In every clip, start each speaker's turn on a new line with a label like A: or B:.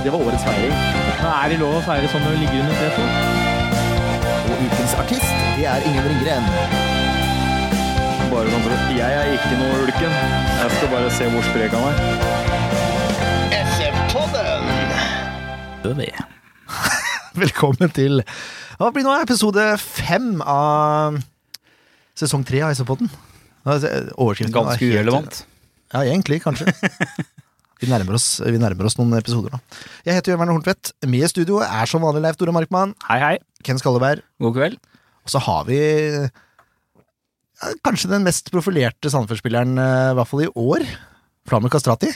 A: Det var årets feiring.
B: Er det lov å feire sånn når du ligger under tre to?
C: Og ukens artist, det er Ingen Ringgren.
A: Bare sånn for Jeg er ikke noe ulken. Jeg skal bare se hvor sprek han er.
C: SF-podden! Velkommen til Hva blir nå episode fem av sesong tre av SF-podden? Altså, overskriften
A: Ganske urelevant.
C: Ja, egentlig, kanskje. Vi nærmer, oss, vi nærmer oss noen episoder nå. Jeg heter Jørn Werner Horntvedt. Med i studio er som vanlig Leif Tore Markmann,
A: Hei, hei.
C: Ken Skalleberg,
A: God kveld.
C: og så har vi ja, kanskje den mest profilerte Sandefjord-spilleren, eh, i hvert fall i år. Flamer Kastrati.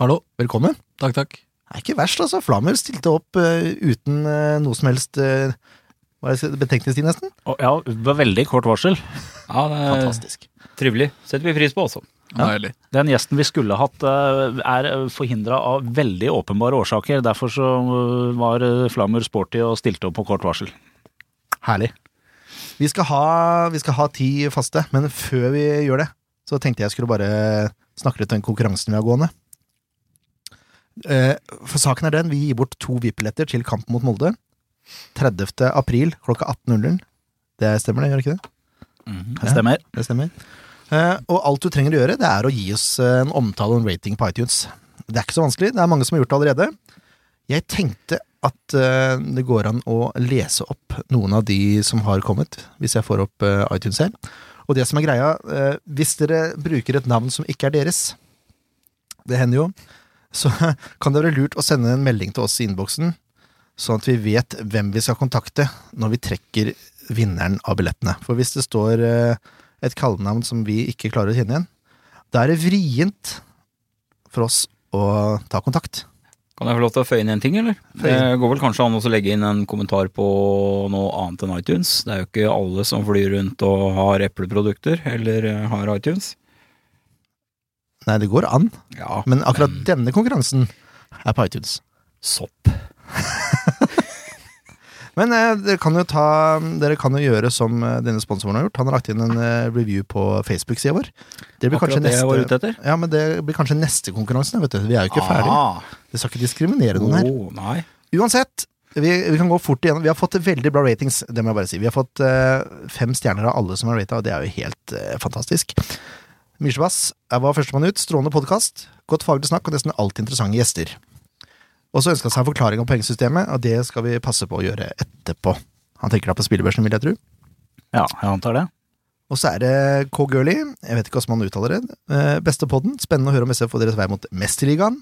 B: Hallo.
C: Velkommen.
B: Takk, takk.
C: Det er ikke verst, altså. Flamer stilte opp uh, uten uh, noe som helst uh, betenkningstid, nesten.
A: Oh, ja, det var veldig kort varsel. Ja, det er
C: Fantastisk.
A: trivelig. Setter vi pris på også.
B: Ja.
A: Den gjesten vi skulle hatt, eh, er forhindra av veldig åpenbare årsaker. Derfor så eh, var eh, Flammer sporty og stilte opp på kort varsel.
C: Herlig. Vi skal, ha, vi skal ha ti faste, men før vi gjør det, så tenkte jeg skulle bare snakke litt om den konkurransen vi har gående. Eh, For saken er den, vi gir bort to VIP-billetter til kampen mot Molde. 30. april klokka 18.00. Det stemmer det, gjør det ikke det?
A: Det stemmer.
C: Det stemmer. Eh, og alt du trenger å gjøre, det er å gi oss eh, en omtale og en rating på iTunes. Det er ikke så vanskelig, det er mange som har gjort det allerede. Jeg tenkte at eh, det går an å lese opp noen av de som har kommet, hvis jeg får opp iTunes her. Og det som er greia, hvis dere bruker et navn som ikke er deres, det hender jo, så kan det være lurt å sende en melding til oss i innboksen, sånn at vi vet hvem vi skal kontakte når vi trekker vinneren av billettene. For hvis det står et kallenavn som vi ikke klarer å kjenne igjen, da er det vrient for oss å ta kontakt.
D: Kan jeg få lov til å føye inn en ting, eller? Det går vel kanskje an å legge inn en kommentar på noe annet enn iTunes. Det er jo ikke alle som flyr rundt og har epleprodukter, eller eh, har iTunes.
C: Nei, det går an,
D: Ja,
C: men akkurat denne konkurransen er på iTunes.
D: sopp.
C: Men eh, dere, kan ta, dere kan jo gjøre som eh, denne sponsoren har gjort. Han har lagt inn en eh, review på Facebook-sida vår. Det blir
D: Akkurat det jeg var
C: neste,
D: ute etter.
C: ja, men det blir kanskje neste konkurransen. Vet du. Vi er jo ikke ferdige.
D: Ah,
C: Vi skal ikke diskriminere noen her.
D: oh, nei.
C: Uansett, vi, vi kan gå fort igjennom. Vi har fått veldig bra ratings, det må jeg bare si. Vi har fått eh, fem stjerner av alle som har rata, og det er jo helt eh, fantastisk. Myrsvass jeg var førstemann ut. Strålende podkast. Godt faglig snakk og nesten alltid interessante gjester. Og så ønska han seg en forklaring om poengsystemet, og det skal vi passe på å gjøre etterpå. Han tenker da på spillebørsen, vil jeg tro.
A: Ja, jeg antar det.
C: Og så er det K. Gurley, jeg vet ikke hvordan man uttaler det. Eh, beste podden. Spennende å høre om SF og deres vei mot Mesterligaen.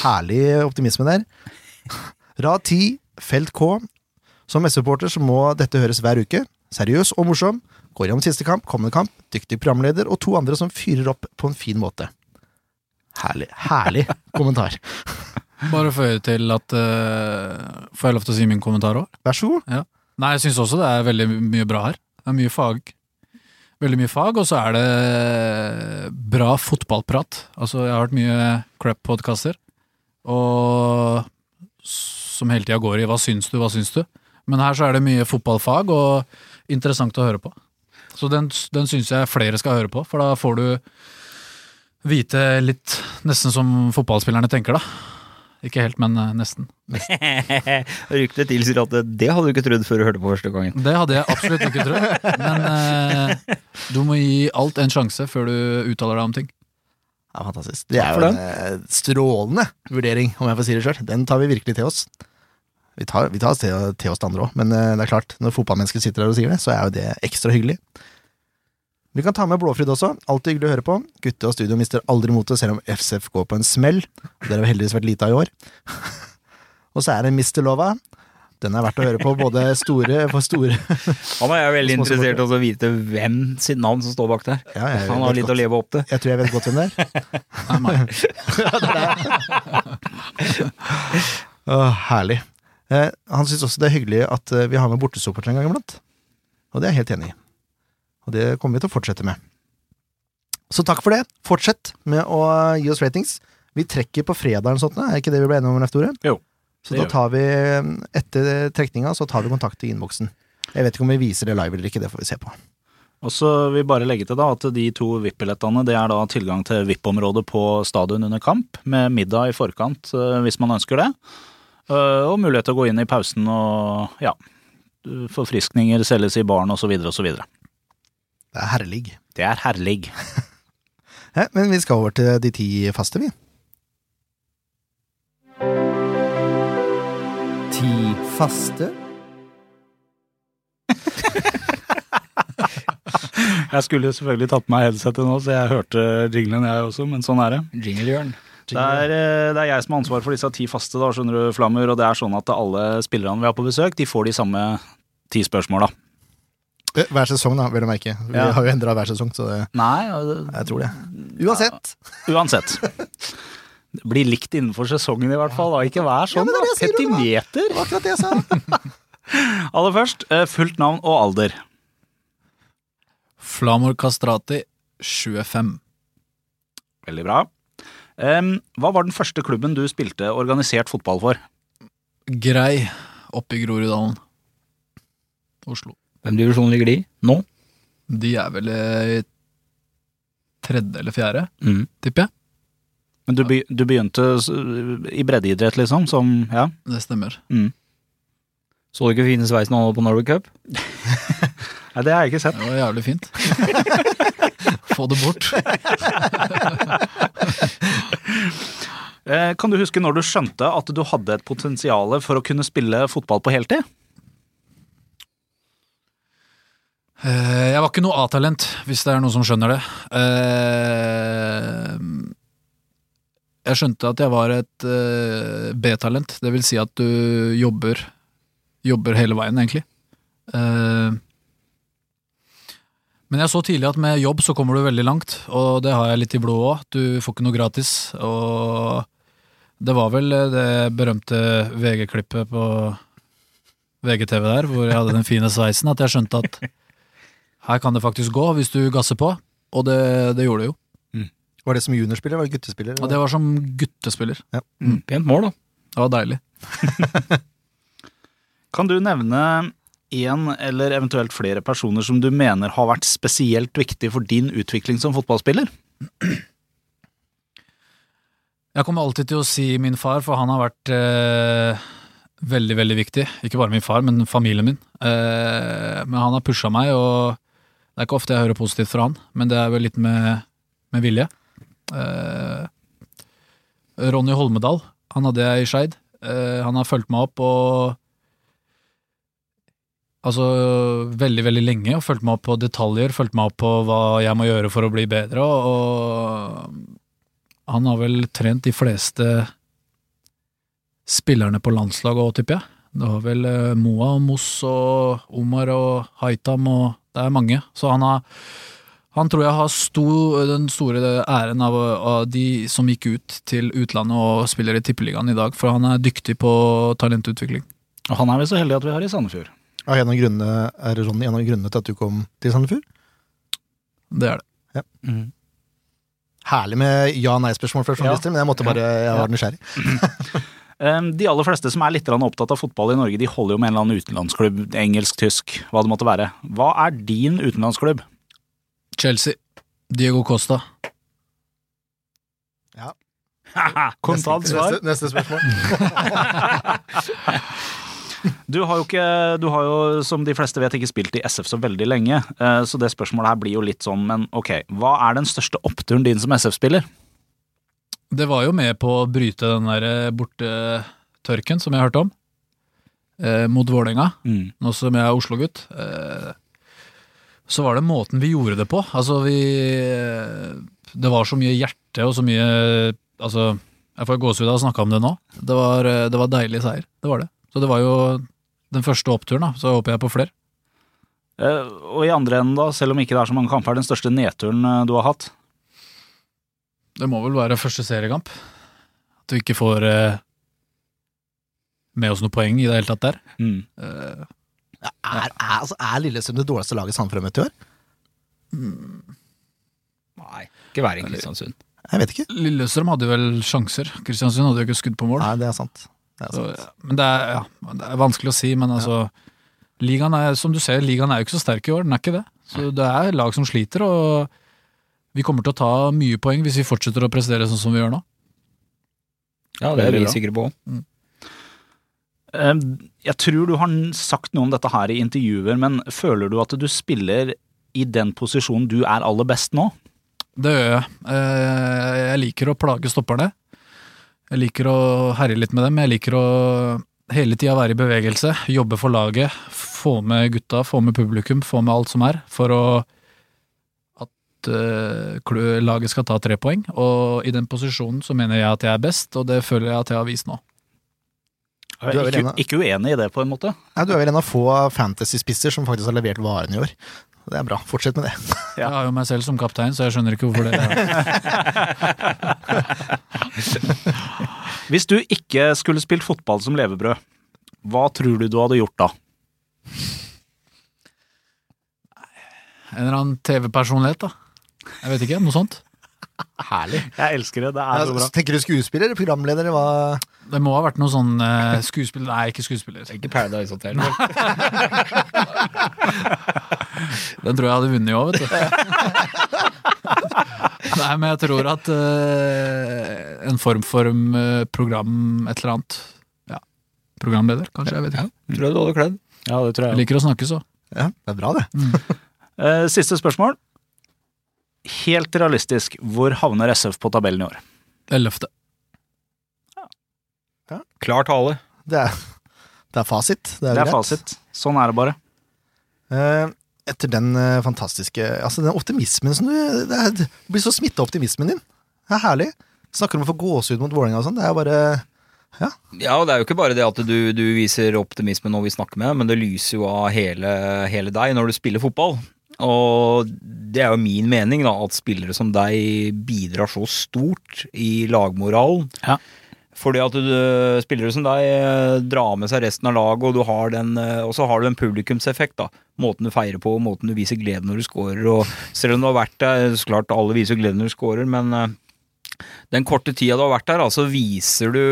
C: Herlig optimisme der. Rad 10, felt K. Som SV-supporter så må dette høres hver uke. Seriøs og morsom. Går gjennom siste kamp, kommende kamp, dyktig programleder og to andre som fyrer opp på en fin måte. Herlig, herlig kommentar.
B: Bare føye til at uh, Får jeg lov til å si min kommentar òg?
C: Vær så god.
B: Nei, jeg syns også det er veldig mye bra her. Det er mye fag. Veldig mye fag, og så er det bra fotballprat. Altså, jeg har hørt mye crap-podkaster, og som hele tida går i 'hva syns du', 'hva syns du'? Men her så er det mye fotballfag, og interessant å høre på. Så den, den syns jeg flere skal høre på, for da får du vite litt nesten som fotballspillerne tenker, da. Ikke helt, men eh, nesten.
D: Ryktet tilsier at det, det hadde du ikke trodd før du hørte på første gangen.
B: Det hadde jeg absolutt ikke trodd. Men eh, du må gi alt en sjanse før du uttaler deg om ting.
C: Ja, fantastisk. Det er jo en eh, strålende vurdering, om jeg får si det sjøl. Den tar vi virkelig til oss. Vi tar, vi tar oss til, til oss det andre òg, men eh, det er klart, når fotballmennesker sitter der og sier det, så er jo det ekstra hyggelig. Vi kan ta med Blåfrid også. Alltid hyggelig å høre på. Gutte og studio mister aldri motet selv om FCF går på en smell. Det har vi heldigvis vært lite av i år. og så er det Mr. Lova. Den er verdt å høre på, både store for store
D: Han er veldig interessert i å vite hvem sitt navn som står bak der.
C: Ja, jeg
D: Han har litt
C: godt.
D: å leve opp til.
C: Jeg tror jeg vet godt hvem det er.
B: Nei, meg.
C: Åh, herlig. Eh, han syns også det er hyggelig at eh, vi har med bortesupport en gang iblant. Og det er jeg helt enig i. Og det kommer vi til å fortsette med. Så takk for det. Fortsett med å gi oss ratings. Vi trekker på fredag eller sånt, er ikke det vi ble enige om, Leif Tore?
A: Jo,
C: Så da tar vi, eh, etter trekninga, så tar vi kontakt i innboksen. Jeg vet ikke om vi viser det live eller ikke, det får vi se på.
A: Og så vil bare legge til da at de to VIP-billettene det er da tilgang til VIP-området på stadion under kamp, med middag i forkant eh, hvis man ønsker det. Eh, Og mulighet til å gå inn i pausen og ja, forfriskninger selges i baren osv. osv.
C: Det er herlig.
A: Det er herlig.
C: ja, Men vi skal over til de ti faste, vi.
E: Ti faste.
A: Jeg skulle selvfølgelig tatt på meg headsetet nå, så jeg hørte jinglen jeg også, men sånn er det.
D: Jinglejørn.
A: Det er, eh, det er jeg som har ansvar for disse ti faste, da, skjønner du, Flammer. Og det er sånn at alle spillerne vi har på besøk, de får de samme ti spørsmåla.
C: Eh, Hver sesong, da, vel å merke. Vi
A: Ja.
C: har jo endra hver sesong, så det,
A: Nei, det-
C: jeg tror det. Uansett.
A: uansett. Det blir likt innenfor sesongen i hvert fall, da. Ikke vær sånn,
C: ja, det
A: da. Petimeter.
C: Akkurat det jeg sa.
A: Aller først, eh, fullt navn og alder.
B: Flamor Kastrati 25.
A: Veldig bra. Hva var den første klubben du spilte organisert fotball for?
B: Grei oppe i Groruddalen. Oslo.
D: Hvem divisjon ligger de i nå?
B: De er vel i tredje eller fjerde,
D: Mm.
B: tipper jeg.
A: Men du, be, du begynte i breddeidrett, liksom? Som Ja.
B: Det stemmer.
A: Mm.
D: Så du ikke fine sveisen han hadde på Norway Cup?
A: Nei, det har jeg ikke sett.
B: Det var jævlig fint. Få det bort.
A: Eh, kan du huske når du skjønte at du hadde et potensial for å kunne spille fotball på heltid?
B: Eh, Jeg var ikke noe A-talent, hvis det er noen som skjønner det. Eh, Jeg skjønte at jeg var et eh, B-talent, det vil si at du jobber, jobber hele veien, egentlig. Eh, Men jeg så tidlig at med jobb så kommer du veldig langt, og det har jeg litt i blodet òg. Du får ikke noe gratis, og det var vel det berømte VG-klippet på VGTV der, hvor jeg hadde den fine sveisen, at jeg skjønte at her kan det faktisk gå hvis du gasser på, og det, det gjorde det jo.
C: Var det som juniorspiller? Var det guttespiller?
B: Og det var som guttespiller.
D: Pent mål, da.
B: Det var deilig.
A: Kan du nevne én eller eventuelt flere personer som du mener har vært spesielt viktig for din utvikling som fotballspiller?
B: Jeg kommer alltid til å si min far, for han har vært eh, veldig, veldig viktig. Ikke bare min far, men familien min. Eh, men han har pusha meg, og det er ikke ofte jeg hører positivt fra han, men det er vel litt med, med vilje. Eh, Ronny Holmedal, han hadde jeg i Skeid. Eh, han har fulgt meg opp og Altså veldig, veldig lenge, og fulgt meg opp på detaljer, fulgt meg opp på hva jeg må gjøre for å bli bedre, og, han har vel trent de fleste spillerne på landslaget òg, tipper jeg. Det var vel eh, Moa og Moss og Omar og Haitam og det er mange. Så han har han tror jeg har sto, den store æren av, av de som gikk ut til utlandet og spiller i Tippeligaen i dag, for han er dyktig på talentutvikling.
A: Og han er vi så heldige at vi har i Sandefjord.
C: Ja, en av grunnene, er Ronny en av grunnene til at du kom til Sandefjord?
B: Det er det.
D: Mm.
C: Herlig med ja-nei-spørsmål fra journalister,
A: Ja.
C: men jeg måtte bare, jeg var nysgjerrig.
A: Eh, De aller fleste som er litt opptatt av fotball i Norge, de holder jo med en eller annen utenlandsklubb, engelsk, tysk, hva det måtte være. Hva er din utenlandsklubb?
B: Chelsea. Diego Costa.
A: Kontant
C: Neste,
A: svar.
C: neste, neste spørsmål.
A: Du har jo ikke, du har jo som de fleste vet ikke spilt i SF så veldig lenge, eh, så det spørsmålet her blir jo litt sånn, men ok, hva er den største oppturen din som SF-spiller?
B: Det var jo med på å bryte den der eh, bortetørken som jeg hørte om, eh, mot Vålerenga.
A: Mm.
B: nå som jeg er Oslo-gutt, eh, så var det måten vi gjorde det på. Altså, vi Det var så mye hjerte og så mye Altså, jeg får gåsehud av å snakke om det nå. Det var, eh, det var deilig seier. Det var det. Så det var jo den første oppturen, da. Så håper jeg på flere.
A: Eh, Og i andre enden, da, selv om ikke det er så mange kamper, er den største nedturen eh, du har hatt?
B: Det må vel være første seriekamp. At du ikke får eh, med oss noe poeng i det hele tatt der.
A: Mm.
B: Eh,
C: Er, er, altså, er Lillestrøm det dårligste laget Sandefjord har møtt i år?
D: Nei, ikke være en Kristiansund.
C: Jeg vet ikke.
B: Lillestrøm hadde vel sjanser. Kristiansund hadde jo ikke skudd på mål.
C: Nei, det er sant. Det er
B: Så,
C: sant.
B: ja, men det er, ja, det er vanskelig å si, men altså Ligaen er, som du ser, ligaen er jo ikke så sterk i år, den er ikke det. Så det er lag som sliter, og vi kommer til å ta mye poeng hvis vi fortsetter å prestere sånn som vi gjør nå.
D: Ja, det er vi sikre på.
A: Mm. Jeg tror du har sagt noe om dette her i intervjuer, men føler du at du spiller i den posisjonen du er aller best nå?
B: Det gjør jeg. Eh, Jeg liker å plage stopperne. Jeg liker å herje litt med dem. Jeg liker å hele tida være i bevegelse, jobbe for laget, få med gutta, få med publikum, få med alt som er, for å at eh, laget skal ta tre poeng. Og i den posisjonen så mener jeg at jeg er best, og det føler jeg at jeg har vist nå.
C: Du er vel
A: Ikke, ikke uenig i det, på en måte?
C: Nei, du er vel en av få fantasy-spisser som faktisk har levert varen i år. Det er bra. Fortsett med det.
A: Ja.
B: Jeg har jo meg selv som kaptein, så jeg skjønner ikke hvorfor det
A: Hvis du ikke skulle spilt fotball som levebrød, hva tror du du hadde gjort da?
B: En eller annen TV-personlighet, da. Jeg vet ikke, noe sånt.
C: Herlig.
A: Jeg elsker det, det er så bra.
C: Tenker du skuespiller eller programleder? Hva?
B: Det må ha vært noe sånn uh, skuespiller Nei, ikke skuespiller.
D: Ikke Paradise Hotel.
B: Den tror jeg hadde vunnet òg, vet du. Nei, men jeg tror at uh, en form for uh, program, et eller annet. Ja. Programleder, kanskje. Jeg vet
D: Ja,
B: ikke.
D: tror jeg du hadde kledd.
A: Ja, det tror
B: Jeg
A: jeg.
B: liker å snakke, så.
C: Ja, det er bra, det.
A: Eh, Siste spørsmål. Helt realistisk, hvor havner SF på tabellen i år?
B: Ellevte.
D: Klar tale.
C: Det er, det er fasit. Det er,
A: Det er fasit. Sånn er det bare.
C: Eh, etter den eh, fantastiske Altså, den optimismen som du det er, det blir så smitta optimismen din. Det er herlig. Snakker om å få gåsehud mot Vålerenga og sånn. Det er bare
D: Ja, og det er jo ikke bare det at du, du viser optimisme når vi snakker med, men det lyser jo av hele, hele deg når du spiller fotball. Og det er jo min mening, da, at spillere som deg bidrar så stort i lagmoralen.
A: Ja.
D: Fordi at du, spillere som deg eh, drar med seg resten av laget, og du har den, eh, og så har du en publikumseffekt. da. Måten du feirer på, måten du viser glede når du scorer. Og selv om du har vært der, så klart alle viser glede når du scorer, men eh, den korte tida du har vært der, altså viser du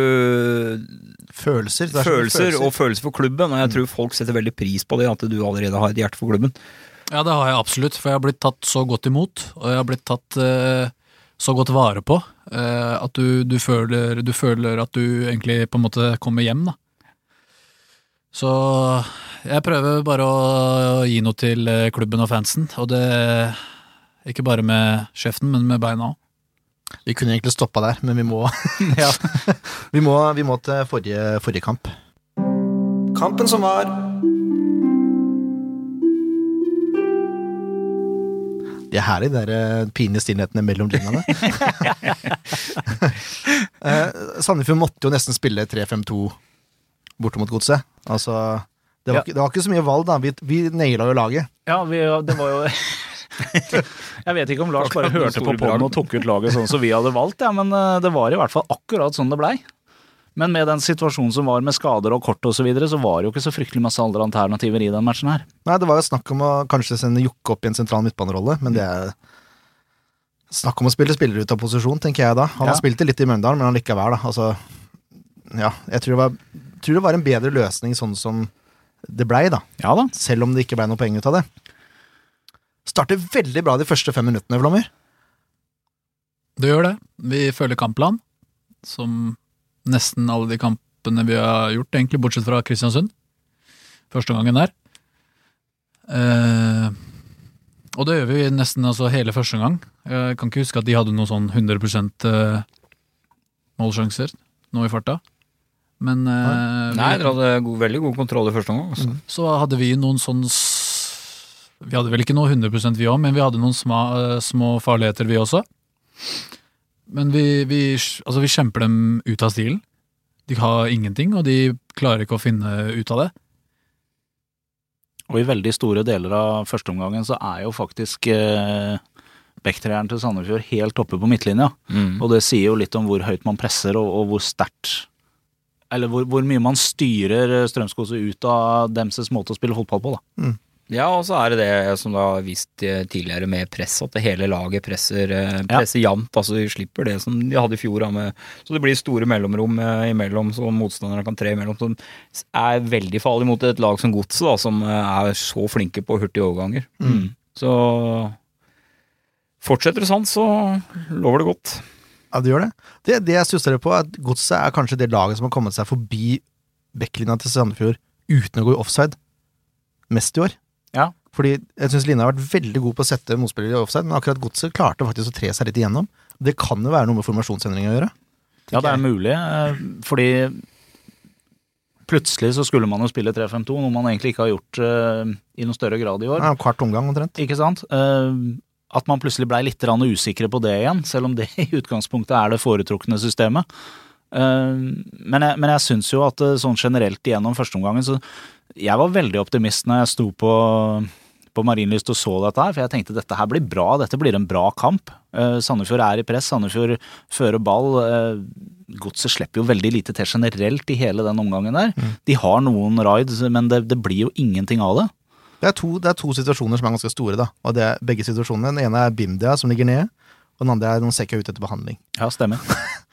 C: følelser. Er mye
D: følelser og følelser for klubben, og jeg tror folk setter veldig pris på det, at du allerede har et hjerte for klubben.
B: Ja, det har jeg absolutt, for jeg har blitt tatt så godt imot, og jeg har blitt tatt eh, så godt vare på, eh, at du, du, føler, du føler at du egentlig på en måte kommer hjem, da. Så jeg prøver bare å gi noe til eh, klubben og fansen, og det ikke bare med kjeften, men med beina òg.
C: Vi kunne egentlig stoppa der, men vi må,
A: Ja.
C: vi må, vi må til forrige, forrige kamp.
E: Kampen som var.
C: De er herlig, de der eh, pinlige stillhetene mellom linjene. eh, Sandefjord måtte jo nesten spille 3-5-2 borte mot Godset. Altså, det var,
A: Ja.
C: ikke, det var ikke så mye valg, da. Vi, vi naila jo laget.
A: Ja, vi, det var jo Jeg vet ikke om Lars bare hørte på
D: store
A: og tok ut laget sånn som vi hadde valgt, ja, men eh, det var i hvert fall akkurat sånn det blei. Men med den situasjonen som var med skader og kort og så videre, så var det jo ikke så fryktelig masse andre alternativer i den matchen her.
C: Nei, det var jo snakk om å kanskje sende Jokke opp i en sentral midtbanerolle, men det er Snakk om å spille spillere ut av posisjon, tenker jeg da. Han
A: Ja.
C: har spilt det litt i Mjøndalen, men allikevel, da. Altså, ja, jeg tror det, var, tror det var en bedre løsning sånn som det blei, da.
A: Ja da.
C: Selv om det ikke blei noe poeng ut av det. Starter veldig bra de første fem minuttene, Flommer.
B: Det gjør det. Vi følger kampplanen, som nesten alle de kampene vi har gjort, egentlig, bortsett fra Kristiansund. Første gangen der. Eh, og det gjør vi nesten altså hele første gang. Jeg kan ikke huske at de hadde noen sånn 100 eh, målsjanser nå i farta. Men eh,
D: Nei, dere hadde god, veldig god kontroll i første omgang. Altså.
B: så hadde vi noen sånn Vi hadde vel ikke noe 100 vi òg, men vi hadde noen små, eh, små farligheter vi også. Men vi, vi, altså vi kjemper dem ut av stilen. De har ingenting, og de klarer ikke å finne ut av det.
A: Og i veldig store deler av førsteomgangen så er jo faktisk eh, backtreeren til Sandefjord helt oppe på midtlinja.
D: Mm.
A: Og det sier jo litt om hvor høyt man presser, og, og hvor sterkt Eller hvor, hvor mye man styrer Strømskose ut av demses måte å spille fotball på, da.
D: Ja, og så er det det som du har vist eh, tidligere med press, at det hele laget presser, presser presser jevnt. Altså de slipper det som de hadde i fjor. Da, med, så det blir store mellomrom eh, imellom, så motstanderne kan tre imellom. Som er veldig farlig mot et lag som Godset, som eh, er så flinke på hurtige overganger.
A: Mm.
D: Så fortsetter det sånn, så lover det godt.
C: Ja, det gjør det. Det, det jeg stusser på, er at Godset er kanskje det laget som har kommet seg forbi backlinja til Sandefjord uten å gå i offside mest i år.
A: Ja.
C: Fordi jeg syns Line har vært veldig god på å sette motspillere i offside, men akkurat Godset klarte faktisk å tre seg litt igjennom. Det kan jo være noe med formasjonsendringer å gjøre.
A: Ja, det er mulig, eh, fordi plutselig så skulle man jo spille 3-5-2, noe man egentlig ikke har gjort eh, i noe større grad i år.
C: Ja, kvart omgang omtrent.
A: Ikke sant? Eh, at man plutselig blei litt usikre på det igjen, selv om det i utgangspunktet er det foretrukne systemet. Men jeg, men jeg syns jo at sånn generelt gjennom førsteomgangen så Jeg var veldig optimist når jeg sto på, på Marienlyst og så dette her, for jeg tenkte dette her blir bra, dette blir en bra kamp. Uh, Sandefjord er i press, Sandefjord fører ball. Uh, Godset slipper jo veldig lite til generelt i hele den omgangen der. De har noen raids, men det, det blir jo ingenting av det.
C: Det er, to, det er to situasjoner som er ganske store, da. Og det er begge situasjonene. Den ene er Bimdia, som ligger nede. Og den andre er noen sekker ute etter behandling.
A: Ja, stemmer.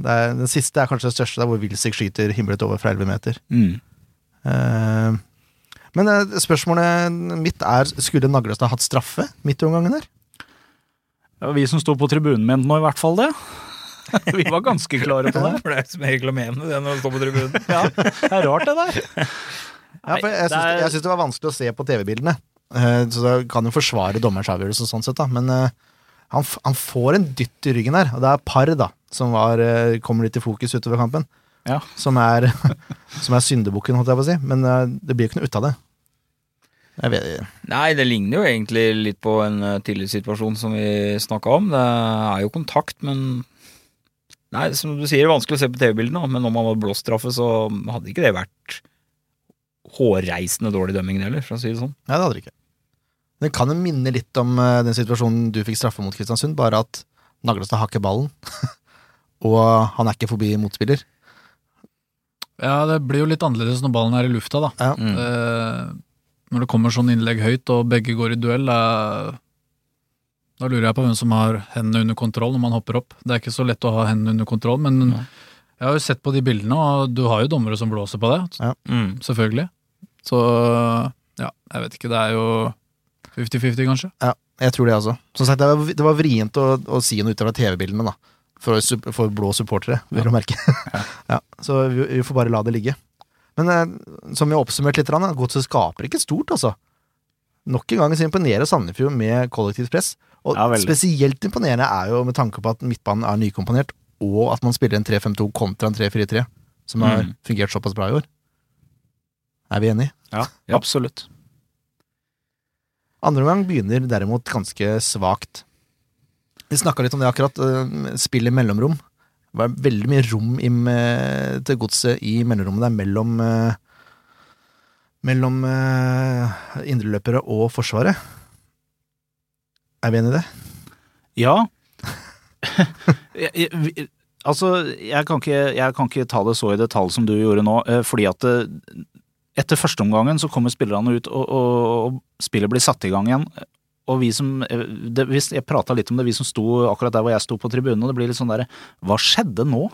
C: Er, den siste er kanskje det største, der hvor Wilsig skyter himlet over fra 11 meter.
A: Mm.
C: Eh, men eh, spørsmålet mitt er skulle Naglestad hatt straffe midt i omgangen der?
A: Ja, vi som sto på tribunen mente nå i hvert fall det. Vi var ganske klare på det.
D: For det er som regel å mene det når du står på tribunen.
A: Ja, det er rart det der.
C: Ja, for jeg syns,
A: det er-
C: jeg syns det var vanskelig å se på TV-bildene. Eh, så da kan jo forsvare dommerens avgjørelse sånn sett, da. Men han, han får en dytt i ryggen her, og det er par, da, som var, kommer litt i fokus utover kampen.
A: Ja.
C: Som er, som er syndebukken, holdt jeg på å si. Men eh, det blir jo ikke noe ut av det.
D: Nei, det ligner jo egentlig litt på en tillitssituasjon som vi snakka om. Det er jo kontakt, men Nei, som du sier, det er vanskelig å se på TV-bildene, men om han hadde blåst straffe, så hadde ikke det vært hårreisende dårlig dømming heller, for å si det sånn.
C: Nei, det hadde det ikke. Det kan jo minne litt om eh, den situasjonen du fikk straffe mot Kristiansund, bare at Naglestad har ikke ballen, og han er ikke forbi motspiller.
B: Ja, det blir jo litt annerledes når ballen er i lufta, da.
C: Ja.
D: Mm.
B: Eh, når det kommer sånn innlegg høyt, og begge går i duell, da, da lurer jeg på hvem som har hendene under kontroll når man hopper opp. Det er ikke så lett å ha hendene under kontroll, men
D: Ja.
B: jeg har jo sett på de bildene, og du har jo dommere som blåser på det,
D: Mm.
B: selvfølgelig. Så ja, jeg vet ikke, det er jo 50-50 kanskje.
C: Ja, jeg tror det altså. Som sagt, det var, det var vrient å, å si noe utover TV-bildene, da. For, for blå supportere, vil du merke. ja, så vi, vi får bare la det ligge. Men eh, som vi har oppsummert litt, Godset skaper ikke stort, altså. Nok en gang så imponerer Sandefjord med kollektivt press. Og
A: Ja,
C: spesielt imponerende er jo med tanke på at midtbanen er nykomponert, og at man spiller en 3-5-2 kontra en 3-4-3, som har
D: Mm.
C: fungert såpass bra i år. Er vi enige?
A: Ja,
D: Ja.
A: absolutt.
C: Andre omgang begynner derimot ganske svakt. Vi snakka litt om det akkurat. eh, Spill i mellomrom. Det var veldig mye rom med- til godset i mellomrommet der mellom eh, Mellom eh, indreløpere og Forsvaret. Er vi enig i det?
A: Ja. altså, jeg kan, ikke, jeg kan ikke ta det så i detalj som du gjorde nå, eh, fordi at eh, etter førsteomgangen så kommer spillerne ut, og, og, og spillet blir satt i gang igjen. Og vi som eh, det, Jeg prata litt om det, vi som sto akkurat der hvor jeg sto på tribunen, og det blir litt sånn derre Hva skjedde nå?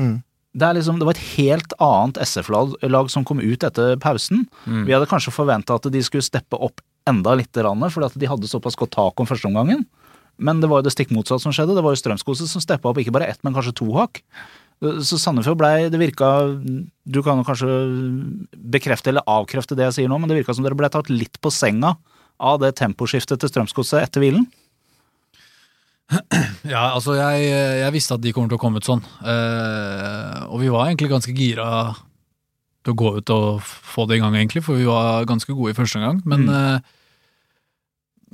C: Mm.
A: Det, er liksom, det var et helt annet SF-lag som kom ut etter pausen.
D: Mm.
A: Vi hadde kanskje forventa at de skulle steppe opp enda litt, fordi at de hadde såpass godt tak om førsteomgangen. Men det var jo det stikk motsatte som skjedde. Det var jo Strømskose som steppa opp ikke bare ett, men kanskje to hakk. Så Sandefjord blei Det virka Du kan jo kanskje bekrefte eller avkrefte det jeg sier nå, men det virka som dere ble tatt litt på senga av det temposkiftet til Strømsgodset etter hvilen.
B: Ja, altså jeg, jeg visste at de kommer til å komme ut sånn. Eh, og vi var egentlig ganske gira til å gå ut og få det i gang, egentlig, for vi var ganske gode i første gang. Men
A: Mm.
B: eh,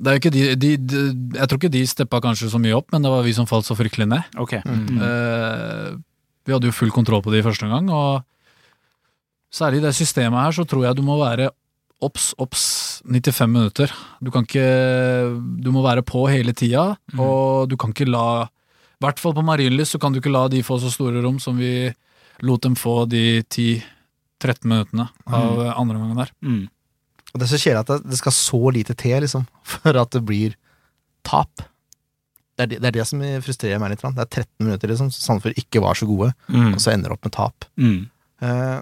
B: det er jo ikke de, de, de Jeg tror ikke de steppa kanskje så mye opp, men det var vi som falt så fryktelig ned.
A: Okay.
D: Mm.
B: Eh, vi hadde jo full kontroll på det i første gang, og særlig i det systemet her så tror jeg du må være obs, obs 95 minutter. Du kan ikke Du må være på hele tida,
D: mm.
B: og du kan ikke la I hvert fall på Marienlyst så kan du ikke la de få så store rom som vi lot dem få de 10-13 minuttene av mm. andre omgangen der.
A: Mm.
C: Og det er så kjedelig at det, skal så lite til, liksom, for at det blir tap. Det er det, det er det som frustrerer meg litt. Det er 13 minutter, liksom, så Sandefjord ikke var så gode,
D: Mm.
C: og så ender det opp med tap.
A: Mm.
C: Eh,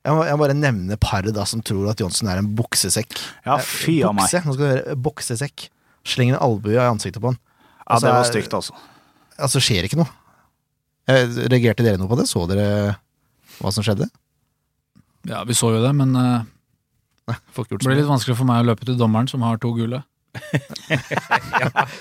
C: jeg, må, jeg må bare nevne paret da som tror at Johnsen er en buksesekk.
A: Ja,
C: Eh,
A: fy av meg.
C: Bukse, nå skal du høre, boksesekk. Slenger en albue i ansiktet på han.
A: Ja,
C: Altså,
A: det var stygt, altså.
C: Altså, skjer ikke noe. Reagerte dere noe på det? Så dere hva som skjedde?
B: Ja, vi så jo det, men
C: uh,
B: det ble litt vanskelig for meg å løpe til dommeren, som har to gule.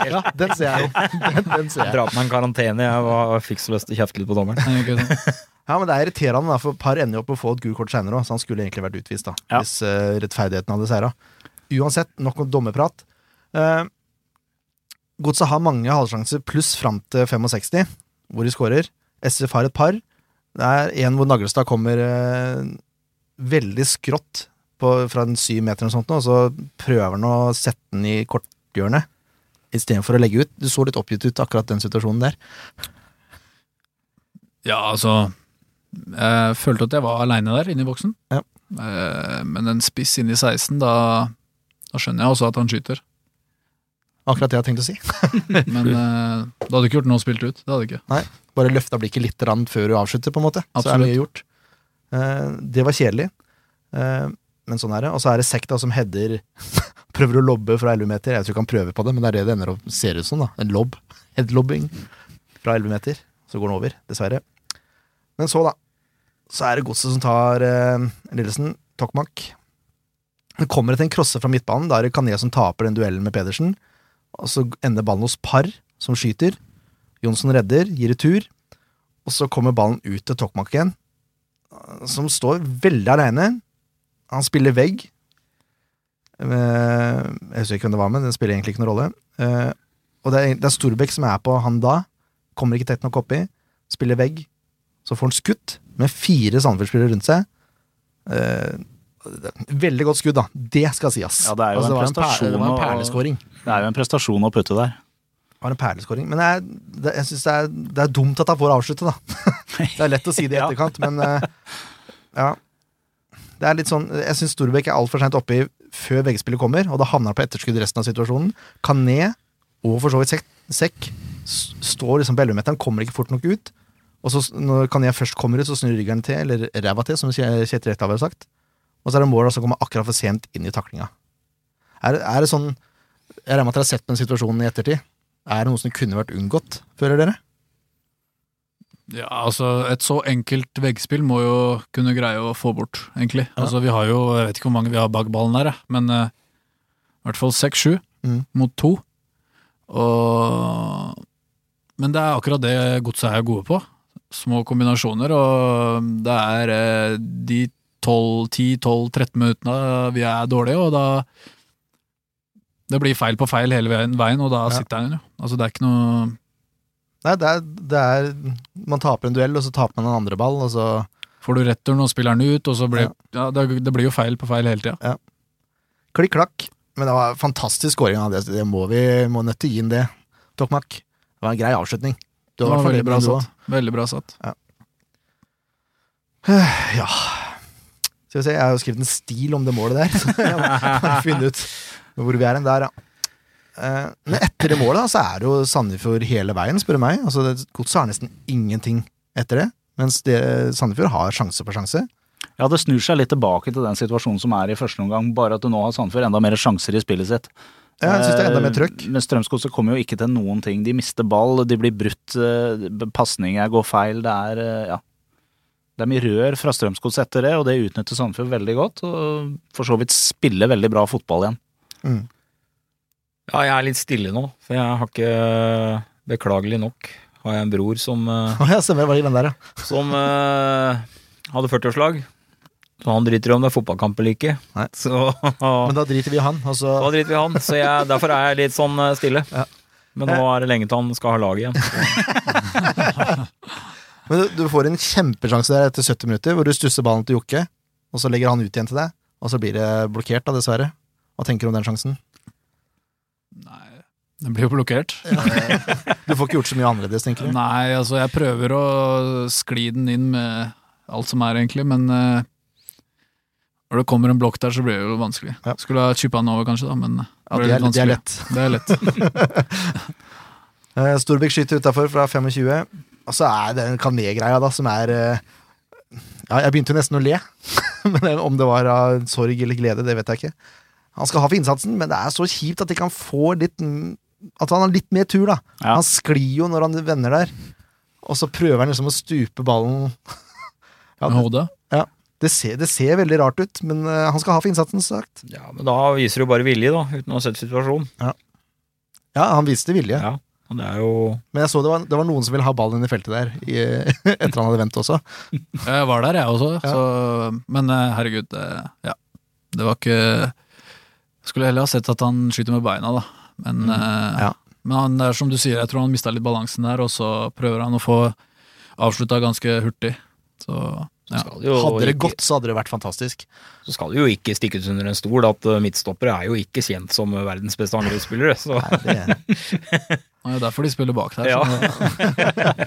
C: Ja, den ser jeg jo. Den, den ser jeg.
D: Dra på meg en karantene. Jeg var, fikk så lyst til å kjefte litt på dommeren.
C: Ja, men det er irriterende, da, for par ender jo opp med å få et gult kort seinere òg, så han skulle egentlig vært utvist, da,
A: Ja.
C: hvis uh, rettferdigheten hadde seira. Uansett, nok om dommerprat. Uh, Godset har mange halvsjanser pluss fram til 65, hvor de skårer. SF har et par. Det er en hvor Naglestad kommer uh, veldig skrått på, fra en syv meter eller sånt, og så prøver han å sette den i korthjørnet istedenfor å legge ut. Du så litt oppgitt ut akkurat den situasjonen der.
B: Ja, altså Jeg følte at jeg var aleine der inne i boksen.
C: Ja.
B: Eh, Men en spiss inn i 16, da, da skjønner jeg også at han skyter.
C: Akkurat det jeg hadde tenkt å si.
B: Men eh, det hadde ikke gjort noe å spille ut. Det hadde ikke.
C: Bare løfta blikket litt før du avslutter, på en måte. Så er mye gjort. Eh, det var kjedelig, Eh, men sånn er det. Og så er det Sekk som header Prøver å lobbe fra 11 meter. Jeg tror ikke han prøver på det, men det er det det ender opp ser ut som. da En lobb. Headlobbing fra 11 meter. Så går den over, dessverre. Men så, da. Så er det godset som tar eh, Lillesen. Tokmak. Det kommer etter en crosse fra midtbanen. Da er det Kané som taper den duellen med Pedersen. Og så ender ballen hos Par, som skyter. Johnsen redder, gir retur. Og så kommer ballen ut til Tokmak igjen, som står veldig aleine. Han spiller vegg. Eh, Jeg husker ikke hvem det var med, det spiller egentlig ikke noen rolle. Eh, Og det er Storbekk som er på han da. Kommer ikke tett nok oppi. Spiller vegg. Så får han skutt, med fire Sandefjord-spillere rundt seg. Eh, Veldig godt skudd, da. Det skal sies.
A: Ja, det er jo en
C: var en, det var en perleskåring.
A: Det er jo en prestasjon å putte der.
C: Det var en perleskåring. Men jeg, det, jeg synes det er, det er dumt at han får avslutte, da. det er lett å si det i etterkant, men eh, ja. Det er litt sånn, Jeg syns Storbekk er altfor seint oppe i før veggspillet kommer, og da havner han på etterskudd i resten av situasjonen. Kané, og for så vidt Sekk, sekk står liksom på 11-meteren, kommer ikke fort nok ut. Og så når Kané først kommer ut, så snur ryggen til, eller ræva til, som Kje- Kjetil Rekdal har sagt. Og så er det mål som kommer akkurat for sent inn i taklinga. Er, er det sånn Jeg regner med at dere har sett den situasjonen i ettertid. Er det noe som kunne vært unngått, føler dere?
B: Ja, altså Et så enkelt veggspill må jo kunne greie å få bort, egentlig.
C: Ja.
B: Altså Vi har jo, jeg vet ikke hvor mange vi har bak ballen der, men uh, i hvert fall seks-sju
C: Mm.
B: mot to. Og Men det er akkurat det godset er gode på. Små kombinasjoner, og det er eh, de 12-10-12-13 minuttene vi er dårlige, og da Det blir feil på feil hele veien, og da
C: Ja.
B: sitter den jo. Altså Det er ikke noe
C: Nei, det er, det er Man taper en duell, og så taper man en andre ball, og så
B: Får du returen og spiller den ut, og så blir ja. det, det blir jo feil på feil hele tida.
C: klikk-klakk. Men det var fantastisk skåring av Det, det må vi må nødt til å gi inn det. Tokmak. Det var en grei avslutning. Du har
B: veldig bra satt. Veldig bra satt.
C: Ja. Ja Skal vi se, jeg har jo skrevet en stil om det målet der, så jeg må finne ut hvor vi er hen der, ja. Eh, Men etter det målet da, så er det jo Sandefjord hele veien, spør du meg. Altså, det- Godset har nesten ingenting etter det, mens det, Sandefjord har sjanse på sjanse.
A: Ja, det snur seg litt tilbake til den situasjonen som er i første omgang, bare at du nå har Sandefjord enda mer sjanser i spillet sitt.
C: Ja, Jeg synes det er enda mer trøkk.
A: Eh, Men Strømsgodset kommer jo ikke til noen ting. De mister ball, de blir brutt, eh, pasninger går feil. Det er eh, ja. Det er mye rør fra Strømskog etter det, og det utnytter Sandefjord veldig godt. Og for så vidt spiller veldig bra fotball igjen.
C: Mm.
D: Ja, jeg er litt stille nå, for jeg har ikke Beklagelig nok har jeg en bror som,
C: Å ja, stemmer, var det den der, ja.
D: som uh, hadde 40-årslag. Så han driter i om det er fotballkamp eller ikke.
C: Nei.
D: Så
C: Men da driter vi i han, og
D: da driter vi i han. Så jeg, derfor er jeg litt sånn eh, stille.
C: Ja.
D: Men nå er det lenge til han skal ha lag igjen.
C: Men du, du får en kjempesjanse der etter 70 minutter, hvor du stusser ballen til Jokke, og så legger han ut igjen til deg, og så blir det blokkert, da, dessverre. Hva tenker du om den sjansen?
B: Nei, Den blir jo blokkert.
C: Du får ikke gjort så mye annerledes, tenker du?
B: Nei, altså jeg prøver å skli den inn med alt som er, egentlig, men eh, når det kommer en blokk der, så blir det jo vanskelig.
C: Ja.
B: Skulle ha chippa den over, kanskje, da, men
C: Ja, det er, det er lett.
B: Det er lett.
C: Eh, Storbekk skyter utafor fra 25. Og så er det den Kané-greia, da, som er eh, Ja, jeg begynte jo nesten å le. men om det var av sorg eller glede, det vet jeg ikke. Han skal ha for innsatsen, men det er så kjipt at ikke han får litt At han har litt mer tur, da.
A: Ja.
C: Han sklir jo når han vender der. Og så prøver han liksom å stupe ballen. Ja,
B: Med
C: hodet?
B: hodet.
C: Det, ser, det ser veldig rart ut, men eh, han skal ha for innsatsen, som sagt.
D: Ja, men da viser du bare vilje, da, uten å ha sett situasjonen.
C: Ja, han viste vilje.
D: Ja, og det er jo
C: Men jeg så det var, det var noen som ville ha ballen inn i feltet der, i, etter han hadde vendt også.
B: Jeg var der, jeg også.
C: Ja.
B: Så, men eh, herregud, det, ja. Det var ikke Skulle heller ha sett at han skyter med beina, da. Men, eh,
C: Mm. Ja.
B: men han, det er som du sier, jeg tror han mista litt balansen der, og så prøver han å få avslutta ganske hurtig. Så ja.
D: skal jo
C: Hadde det
D: ikke-
C: gått, så hadde det vært fantastisk.
D: Så skal det jo ikke stikkes under en stol at uh, midtstoppere er jo ikke kjent som uh, verdens beste angrepsspillere. Så
C: Nei, det,
B: Det er derfor de spiller bak der.
D: Ja.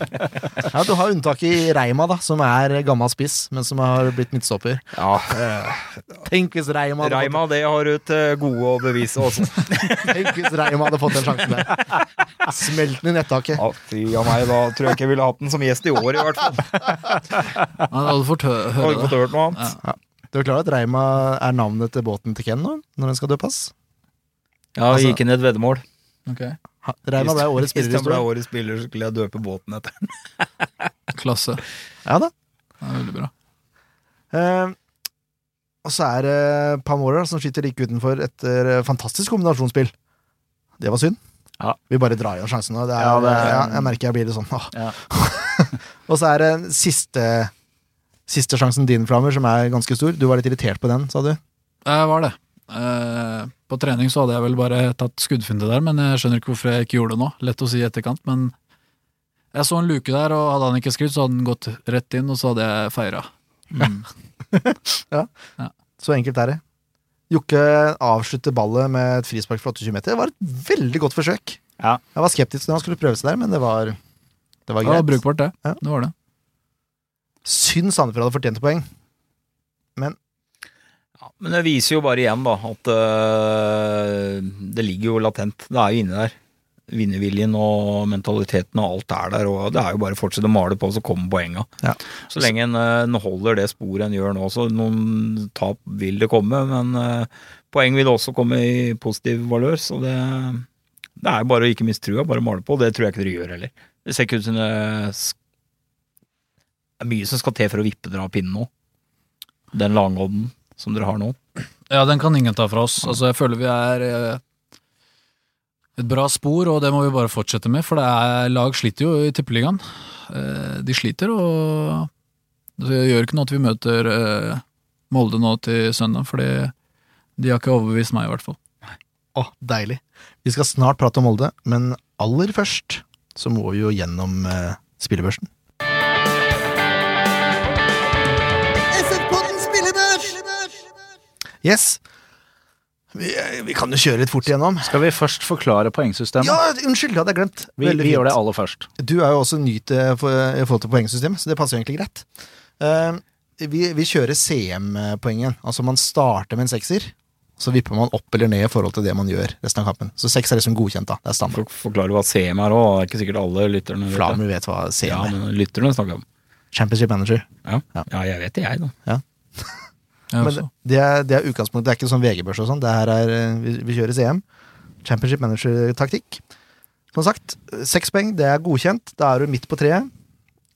C: Ja, du har unntaket i Reima, da, som er gammel spiss, men som har blitt midtstopper.
D: ja,
C: Tenk hvis Reima hadde,
D: Reima, det har du til gode å bevise også.
C: Tenk hvis Reima hadde fått den sjansen der. Smelt den i nettaket.
D: Ja, fy av meg, da tror jeg ikke jeg ville hatt den som gjest i år, i hvert fall.
B: han hadde fått høre
D: ikke
B: det.
D: fått hørt noe annet.
C: Du er klar over at Reima er navnet til båten til Ken nå, når den skal døpes?
D: Ja,
C: Altså-
D: gikk inn i et veddemål.
B: Ok,
C: Ha- Reima ble årets
D: Hvis
C: spiller i
D: han ble årets spiller, så skulle jeg døpe båten etter den.
B: Klasse.
C: Ja da.
B: Det er veldig bra.
C: Eh, og så er det Pamora som skyter like utenfor etter eh, fantastisk kombinasjonsspill. Det var synd.
A: Ja.
C: Vi bare drar i oss sjansen nå. Det er,
A: Ja, det er-
C: ja, jeg merker jeg blir litt sånn.
A: Ja.
C: og så er det siste Siste sjansen din, Flammer, som er ganske stor. Du var litt irritert på den, sa du?
B: Jeg var det. Eh, på trening så hadde jeg vel bare tatt skuddfinte der, men jeg skjønner ikke hvorfor jeg ikke gjorde det nå. Lett å si i etterkant, men jeg så en luke der, og hadde han ikke skrudd, så hadde han gått rett inn, og så hadde jeg feira. Mm.
C: Så enkelt er det. Jokke avslutter ballet med et frispark fra 28 meter. Det var et veldig godt forsøk.
A: Ja.
C: Jeg var skeptisk når han skulle prøve seg der, men det var, det var
B: Det var brukbart, det.
C: Ja.
B: Det var det.
C: Syns Sandefjord hadde fortjent poeng, poeng.
D: Ja, men det viser jo bare igjen da at uh, det ligger jo latent. Det er jo inni der. Vinnerviljen og mentaliteten og alt er der. Og det er jo bare å fortsette å male på, så kommer poenga.
C: Ja.
D: Så lenge en, en holder det sporet en gjør nå, så noen tap vil det komme. Men uh, poeng vil også komme i positiv valør, så det, det er jo bare å ikke miste trua, bare male på. Det tror jeg ikke dere gjør heller. Det ser ikke ut som det er mye som skal til for å vippe dere av pinnen nå. Den langodden som dere har nå.
B: Ja, den kan ingen ta fra oss. Altså, jeg føler vi er eh, et bra spor, og det må vi bare fortsette med, for det er, lag sliter jo i tippeligaen. Eh, De sliter, og det gjør ikke noe at vi møter eh, Molde nå til søndag, fordi de har ikke overbevist meg, i hvert fall.
C: Å, deilig. Vi skal snart prate om Molde, men aller først så må vi jo gjennom spillebørsen. Yes. Vi, vi kan jo kjøre litt fort igjennom.
A: Skal vi først forklare poengsystemet?
C: Ja, unnskyld, det hadde jeg glemt.
A: vi, vi gjør det aller først.
C: Du er jo også ny til for, i forhold til poengsystemet, så det passer jo egentlig greit. Uh, vi, vi kjører CM-poengen. Altså man starter med en sekser, så vipper man opp eller ned i forhold til det man gjør resten av kampen. Så seks er liksom godkjent, da. Det er standard.
D: For, hva CM er òg, det er ikke sikkert alle lytterne vet.
C: Flamer vet hva CM
D: Ja,
C: er.
D: men lytterne snakker om.
C: Championship Manager.
D: Ja.
C: Ja.
D: ja, jeg vet det, jeg, da.
B: Jeg
C: Men
B: det,
C: det er, det er utgangspunktet. Det er ikke sånn VG-børs og sånn. Det her er eh, vi, vi kjører CM. Championship Manager-taktikk. Som sagt, seks poeng, det er godkjent. Da er du midt på treet.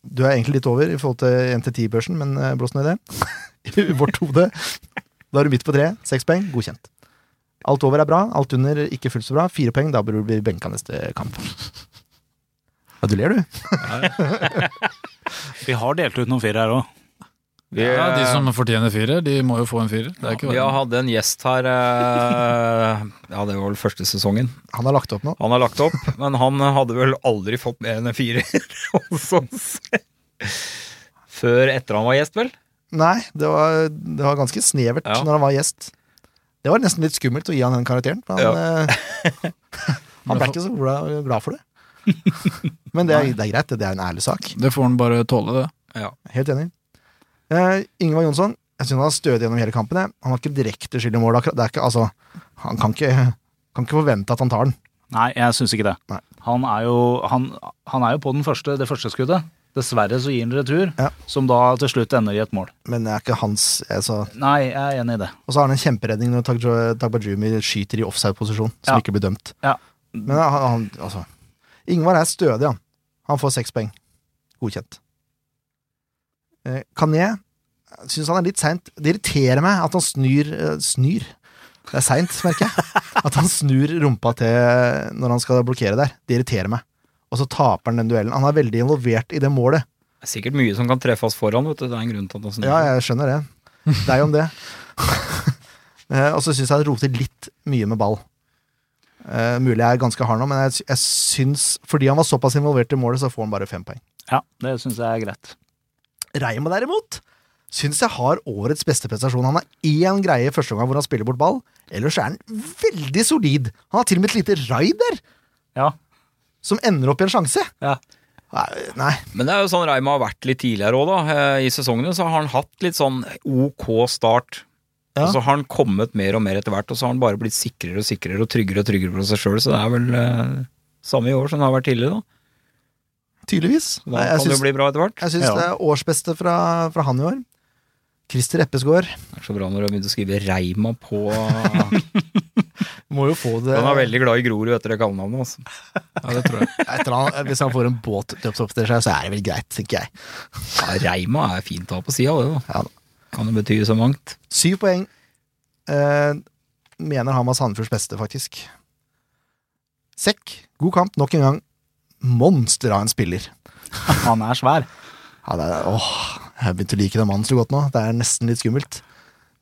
C: Du er egentlig litt over i forhold til 1-10-børsen, men eh, blås nå i det. I vårt hode. Da er du midt på treet. Seks poeng, godkjent. Alt over er bra, alt under ikke fullt så bra. Fire poeng, da bør du bli benka neste kamp. Ja, du ler, du.
A: Vi har delt ut noen fire her òg.
D: Vi,
B: Ja, de som fortjener firer, de må jo få en firer. Det er ikke
D: vi
B: har
D: hadde en gjest her eh, Ja, det var vel første sesongen.
C: Han har lagt opp nå.
D: Han har lagt opp, men han hadde vel aldri fått mer enn en firer hos oss. Før etter han var gjest, vel?
C: Nei, det var, det var ganske snevert
D: Ja.
C: når han var gjest. Det var nesten litt skummelt å gi han den karakteren. for Han, eh, Han ble ikke så glad, glad for det. Men det er, det er greit, det er en ærlig sak.
B: Det får han bare tåle, det.
C: Helt enig. Eh, Ingvar Jonsson, jeg synes han har stødig gjennom hele kampen. jeg. Han har ikke direkte skyld i mål. Det ikke, altså, han kan ikke, kan ikke forvente at han tar den.
A: Nei, jeg syns ikke det. Han er jo, han, han er jo på den første, det første skuddet. Dessverre så gir han retur,
C: Ja.
A: som da til slutt ender i et mål.
C: Men det er ikke hans altså.
A: Nei, jeg er enig i det.
C: Og så har han en kjemperedning når Tagbajumi skyter i offside-posisjon, som
A: Ja.
C: ikke blir dømt.
A: Ja.
C: Men han, han, altså Ingvar er stødig, han. Han får seks poeng. Godkjent. Eh, Kané syns han er litt seint. Det irriterer meg at han snur eh, Snur? Det er seint, merker jeg. At han snur rumpa til når han skal blokkere der. Det irriterer meg. Og så taper han den duellen. Han er veldig involvert i det målet.
D: Det er sikkert mye som kan treffes foran, vet du. Det er en grunn til at han snur.
C: Ja, jeg skjønner det. Det er jo om det. Eh, og så syns jeg han roter litt mye med ball. Uh, mulig jeg er ganske hard nå, men jeg, jeg syns Fordi han var såpass involvert i målet, så får han bare fem poeng.
A: Ja, det syns jeg er greit.
C: Reima derimot syns jeg har årets beste prestasjon. Han har én greie første gang hvor han spiller bort ball. Ellers er han veldig solid. Han har til og med et lite raid der,
A: Ja.
C: som ender opp i en sjanse.
A: Ja.
C: Nei.
D: Men det er jo sånn Reima har vært litt tidligere òg, da. Eh, I sesongene så har han hatt litt sånn ok start.
C: Ja.
D: Og så har han kommet mer og mer etter hvert, og så har han bare blitt sikrere og sikrere og tryggere og tryggere på seg sjøl. Så det er vel eh, samme i år som det har vært tidligere, da.
C: Tydeligvis.
D: Da
C: jeg
D: kan det
C: syns,
D: jo bli bra etter hvert.
C: jeg syns
A: Ja.
C: det er årsbeste fra, fra han i år. Christer Eppesgaard.
D: Det er så bra når du har begynt å skrive Reima på
C: Må jo få det
D: Han er veldig glad i Grorud etter det kallenavnet, altså.
B: Ja, det tror jeg.
C: Etter han, Hvis han får en båt døpt opp til seg, så er det vel greit, tenker jeg.
D: Ja, Reima er fint å ha på sida, det, da.
C: Ja.
D: Kan jo bety så mangt.
C: Syv poeng. Eh, mener han var Sandefjords beste, faktisk. Sekk, god kamp nok en gang. Monster av en spiller.
A: Han er svær.
C: Ja, det er, åh, jeg begynte å like den mannen så godt nå. Det er nesten litt skummelt.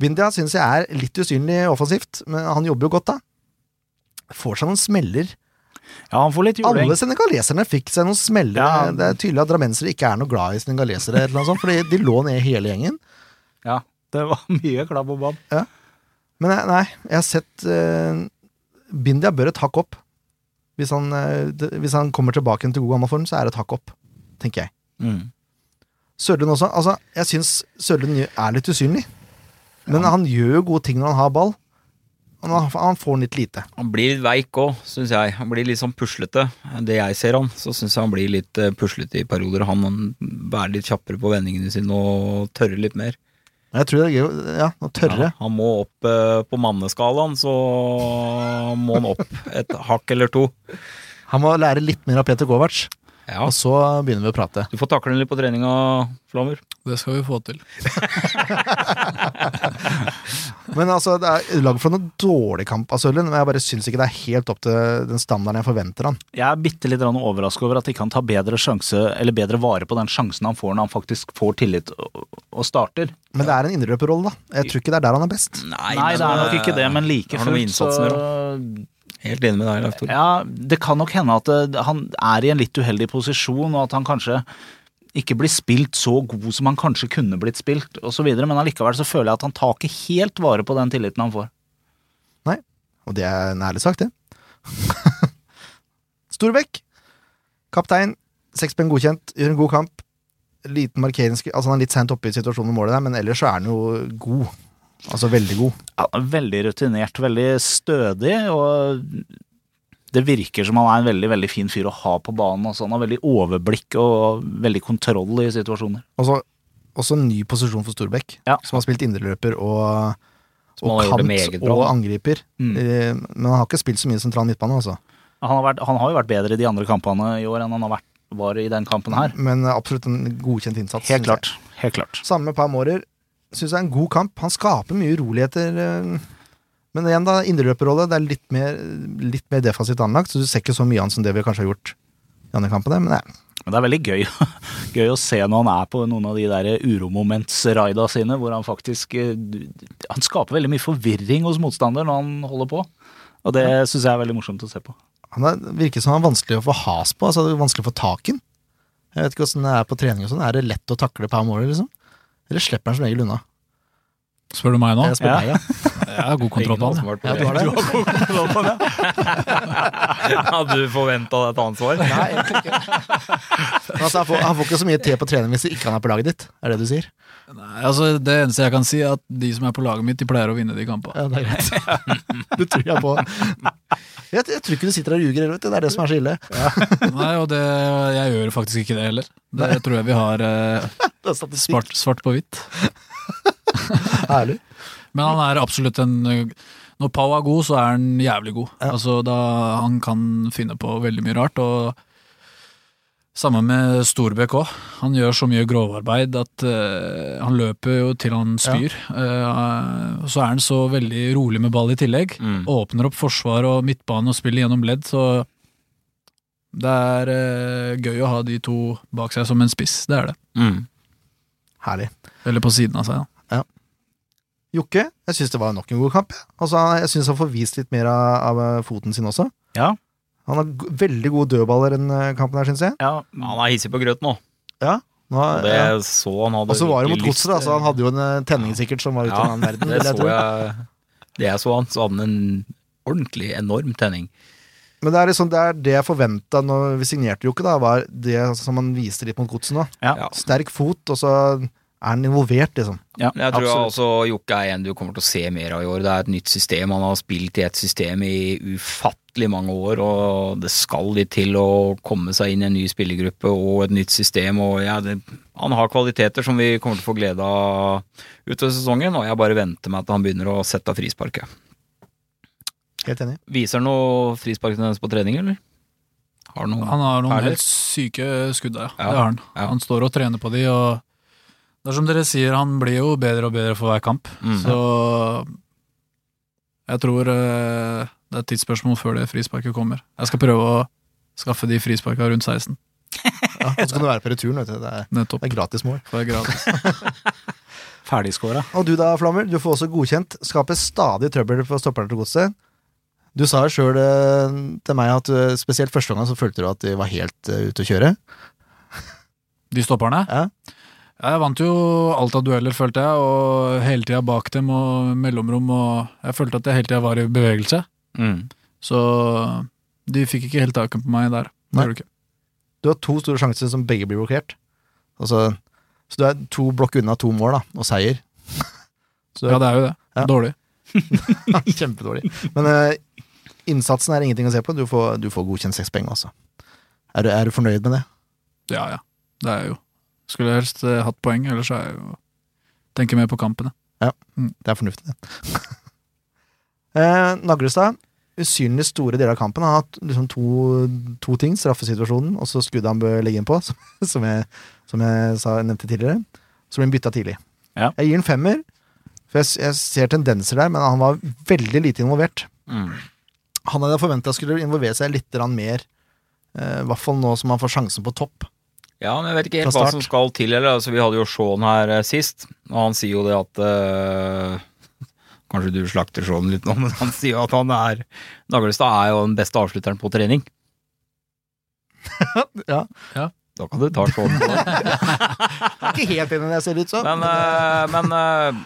C: Bindia syns jeg er litt usynlig offensivt, men han jobber jo godt, da. Får seg noen smeller.
A: Ja, han får litt juling.
C: Alle senegaleserne fikk seg noen smeller.
A: Ja.
C: Det er tydelig at drammensere ikke er noe glad i senegalesere, eller noe sånt, fordi de lå ned hele gjengen.
A: Ja, det var mye klabb og babb.
C: Men nei, jeg har sett uh, Bindia bør et hakk opp. Hvis han, eh, hvis han kommer tilbake til god gammel form, så er det et hakk opp, tenker jeg.
D: Mm.
C: Sørlund også. Altså, jeg syns Sørlund er litt usynlig. Men han gjør jo gode ting når han har ball. Han, han får litt lite.
D: Han blir litt veik òg, syns jeg. Han blir litt sånn puslete. Det jeg ser han, så syns jeg han blir litt eh, puslete i perioder. Han er litt kjappere på vendingene sine og tørrer litt mer.
C: Jeg tror det er gøy ja, tørre.
D: Ja, han må opp eh, på manneskalaen, så må han opp et hakk eller to.
C: Han må lære litt mer av Peter Kovac,
D: Ja,
C: og så begynner vi å prate.
D: Du får takle den litt på treninga, Flammer.
B: Det skal vi få til.
C: Men altså, det er lag for noen dårlig kamp av Sørlund, men jeg bare syns ikke det er helt opp til den standarden jeg forventer han.
A: Jeg er bitte litt overraska over at ikke han tar bedre sjanse, eller bedre vare på den sjansen han får når han faktisk får tillit og, starter.
C: Men det er en indreløperrolle, da. Jeg tror ikke det er der han er best.
A: Nei, det er nok ikke det, men like fullt så
D: Helt enig med deg, Leif Tore.
A: Ja, det kan nok hende at eh, han er i en litt uheldig posisjon, og at han kanskje ikke blir spilt så god som han kanskje kunne blitt spilt, osv., men allikevel så føler jeg at han tar ikke helt vare på den tilliten han får.
C: Nei, Og det er en ærlig sak, det. Storbekk. Kaptein. Seks poeng godkjent. Gjør en god kamp. Liten markeringsskritt Altså Han er litt sent oppe i situasjonen med målet der, men ellers så er han jo god. Altså veldig god.
A: Ja, veldig rutinert, veldig stødig, og det virker som han er en veldig veldig fin fyr å ha på banen. Også. han har veldig overblikk og veldig kontroll i situasjoner.
C: Også, også en ny posisjon for Storbekk,
A: Ja.
C: som har spilt indreløper og, og kant og angriper.
A: Mm.
C: Eh, Men han har ikke spilt så mye sentral midtbane, altså.
A: Han har, vært, han har jo vært bedre i de andre kampene i år enn han har vært, var i den kampen her.
C: Men absolutt en godkjent innsats.
A: Helt klart. Helt klart.
C: Samme par Mårer. Syns jeg er en god kamp. Han skaper mye uroligheter. eh, Men igjen, da, indreløperrolle. Det er litt mer, litt mer defensivt anlagt, så du ser ikke så mye annet som det vi kanskje har gjort i andre kampene. Men nei,
A: Men det er veldig gøy, gøy å se når han er på noen av de der uromomentsraida sine, hvor han faktisk eh, Han skaper veldig mye forvirring hos motstander når han holder på. Og det syns jeg er veldig morsomt å se på.
C: han er, virker som han er vanskelig å få has på. Altså det er vanskelig å få tak i. Jeg vet ikke åssen det er på trening og sånn. Er det lett å takle Pam Mårer, liksom? Eller slipper han som regel unna?
B: Spør du meg nå?
C: Jeg spør
A: Ja.
C: deg, ja.
B: Jeg har god kontroll på han.
C: Ja, du har det?
D: Hadde du forventa et annet svar?
C: Nei, egentlig ikke. Altså, han, får, han får ikke så mye te på trening hvis ikke han er på laget ditt, er det du sier?
B: Nei, altså, det eneste jeg kan si, er at de som er på laget mitt, de pleier å vinne de kampene.
C: Ja, det er greit. Det tror jeg på. Jeg, jeg tror ikke du sitter og ljuger heller, vet du. Det er det som er så ille.
B: Nei, og det, jeg gjør faktisk ikke det heller. Det tror jeg vi har eh, svart, svart på hvitt.
C: Ærlig.
B: Men han er absolutt en Når Pau er god, så er han jævlig god.
C: Ja.
B: Altså, da, han kan finne på veldig mye rart. Og samme med Storbekk òg. Han gjør så mye grovarbeid at uh, han løper jo til han spyr. Ja. og så er han så veldig rolig med ball i tillegg.
D: Mm.
B: Åpner opp forsvar og midtbane og spiller gjennom ledd, så det er uh, gøy å ha de to bak seg som en spiss. Det er det.
D: Mm.
C: Herlig.
B: Eller på siden av seg. Da.
C: Jokke, jeg syns det var nok en god kamp. Altså, jeg syns han får vist litt mer av, av foten sin også.
A: Ja.
C: Han har veldig gode dødballer den eh, kampen her, syns jeg.
A: ja.
D: Han er hissig på grøt nå.
C: Ja. Nå,
D: Og det
C: ja.
D: så han hadde
C: Og så var det mot godset, da, så han hadde jo en eh, tenning sikkert som var ute av
D: Ja,
C: en annen verden.
D: det
C: jeg
D: så jeg Det jeg så han, så hadde han en ordentlig enorm tenning.
C: Men det er, liksom, det er det jeg forventa når vi signerte jo ikke, da, var det som han viste litt mot godset nå.
A: Ja.
D: Ja.
C: Sterk fot, og så er han involvert, liksom.
A: ja
D: jeg tror
A: absolutt.
D: også Jokke er en du kommer til å se mer av i år. Det er et nytt system. Han har spilt i et system i ufattelig mange år, og det skal litt til å komme seg inn i en ny spillergruppe og et nytt system. Og ja, det, han har kvaliteter som vi kommer til å få glede av utover sesongen, og jeg bare venter meg at han begynner å sette av frisparket.
C: Helt enig.
D: Viser han noe frisparktendens på trening, eller? Har han?
B: Han har noen
D: perler?
B: helt syke skudd der, ja.
D: Ja.
B: Det har han.
D: Ja.
B: Han står og trener på de, og det er som dere sier, han blir jo bedre og bedre for hver kamp.
D: Mm.
B: Så jeg tror eh, det er et tidsspørsmål før det frisparket kommer. Jeg skal prøve å skaffe de frisparka rundt 16.
C: Ja, og så kan du være på returen, vet du. Det er, det er gratis mål.
B: Det er gratis.
A: Ferdigskåra.
C: Og du da, Flammer, du får også godkjent. Skaper stadig trøbbel for stopperne til godset. Du sa jo sjøl til meg at eh, spesielt første gang så følte du at de var helt eh, ute å kjøre.
B: De stopperne?
C: Ja.
B: Jeg vant jo alt av dueller, følte jeg, og hele tida bak dem og mellomrom, og jeg følte at jeg hele tida var i bevegelse.
D: Mm.
B: Så de fikk ikke helt taket på meg der.
C: Nei. Du har to store sjanser som begge blir blokkert. Altså, så du er to blokk unna to mål, da, og seier. Så
B: Ja, det er jo det.
C: Ja.
B: Dårlig.
C: Kjempedårlig. Men uh, innsatsen er ingenting å se på. Du får, du får godkjent seks poeng, altså. Er er du fornøyd med det?
B: Ja, ja. Det er jeg jo. Skulle helst eh, hatt poeng, ellers er jeg jo Tenker mer på kampene.
C: Ja, Det er fornuftig, det. eh, Naglestad, usynlig store deler av kampen. Han har hatt liksom to, to ting. Straffesituasjonen, og så skuddet han bør legge inn på, som, som jeg, som jeg sa, nevnte tidligere. Så blir han bytta tidlig.
A: Ja.
C: Jeg gir en femmer, for jeg, jeg ser tendenser der, men han var veldig lite involvert.
D: Mm.
C: Han hadde forventa skulle involvere seg litt mer, mer, eh, hvert fall nå som han får sjansen på topp.
D: Ja, men jeg vet ikke helt hva som skal til. Eller, altså, vi hadde jo Shaun her eh, sist, og han sier jo det at eh, Kanskje du slakter Shaun litt nå, men han sier jo at han er Naglestad er jo den beste avslutteren på trening.
C: Ja.
D: Da kan du ta Shaun på det.
C: Er ikke helt enig i det jeg ser ut som.
D: Men, eh, men eh,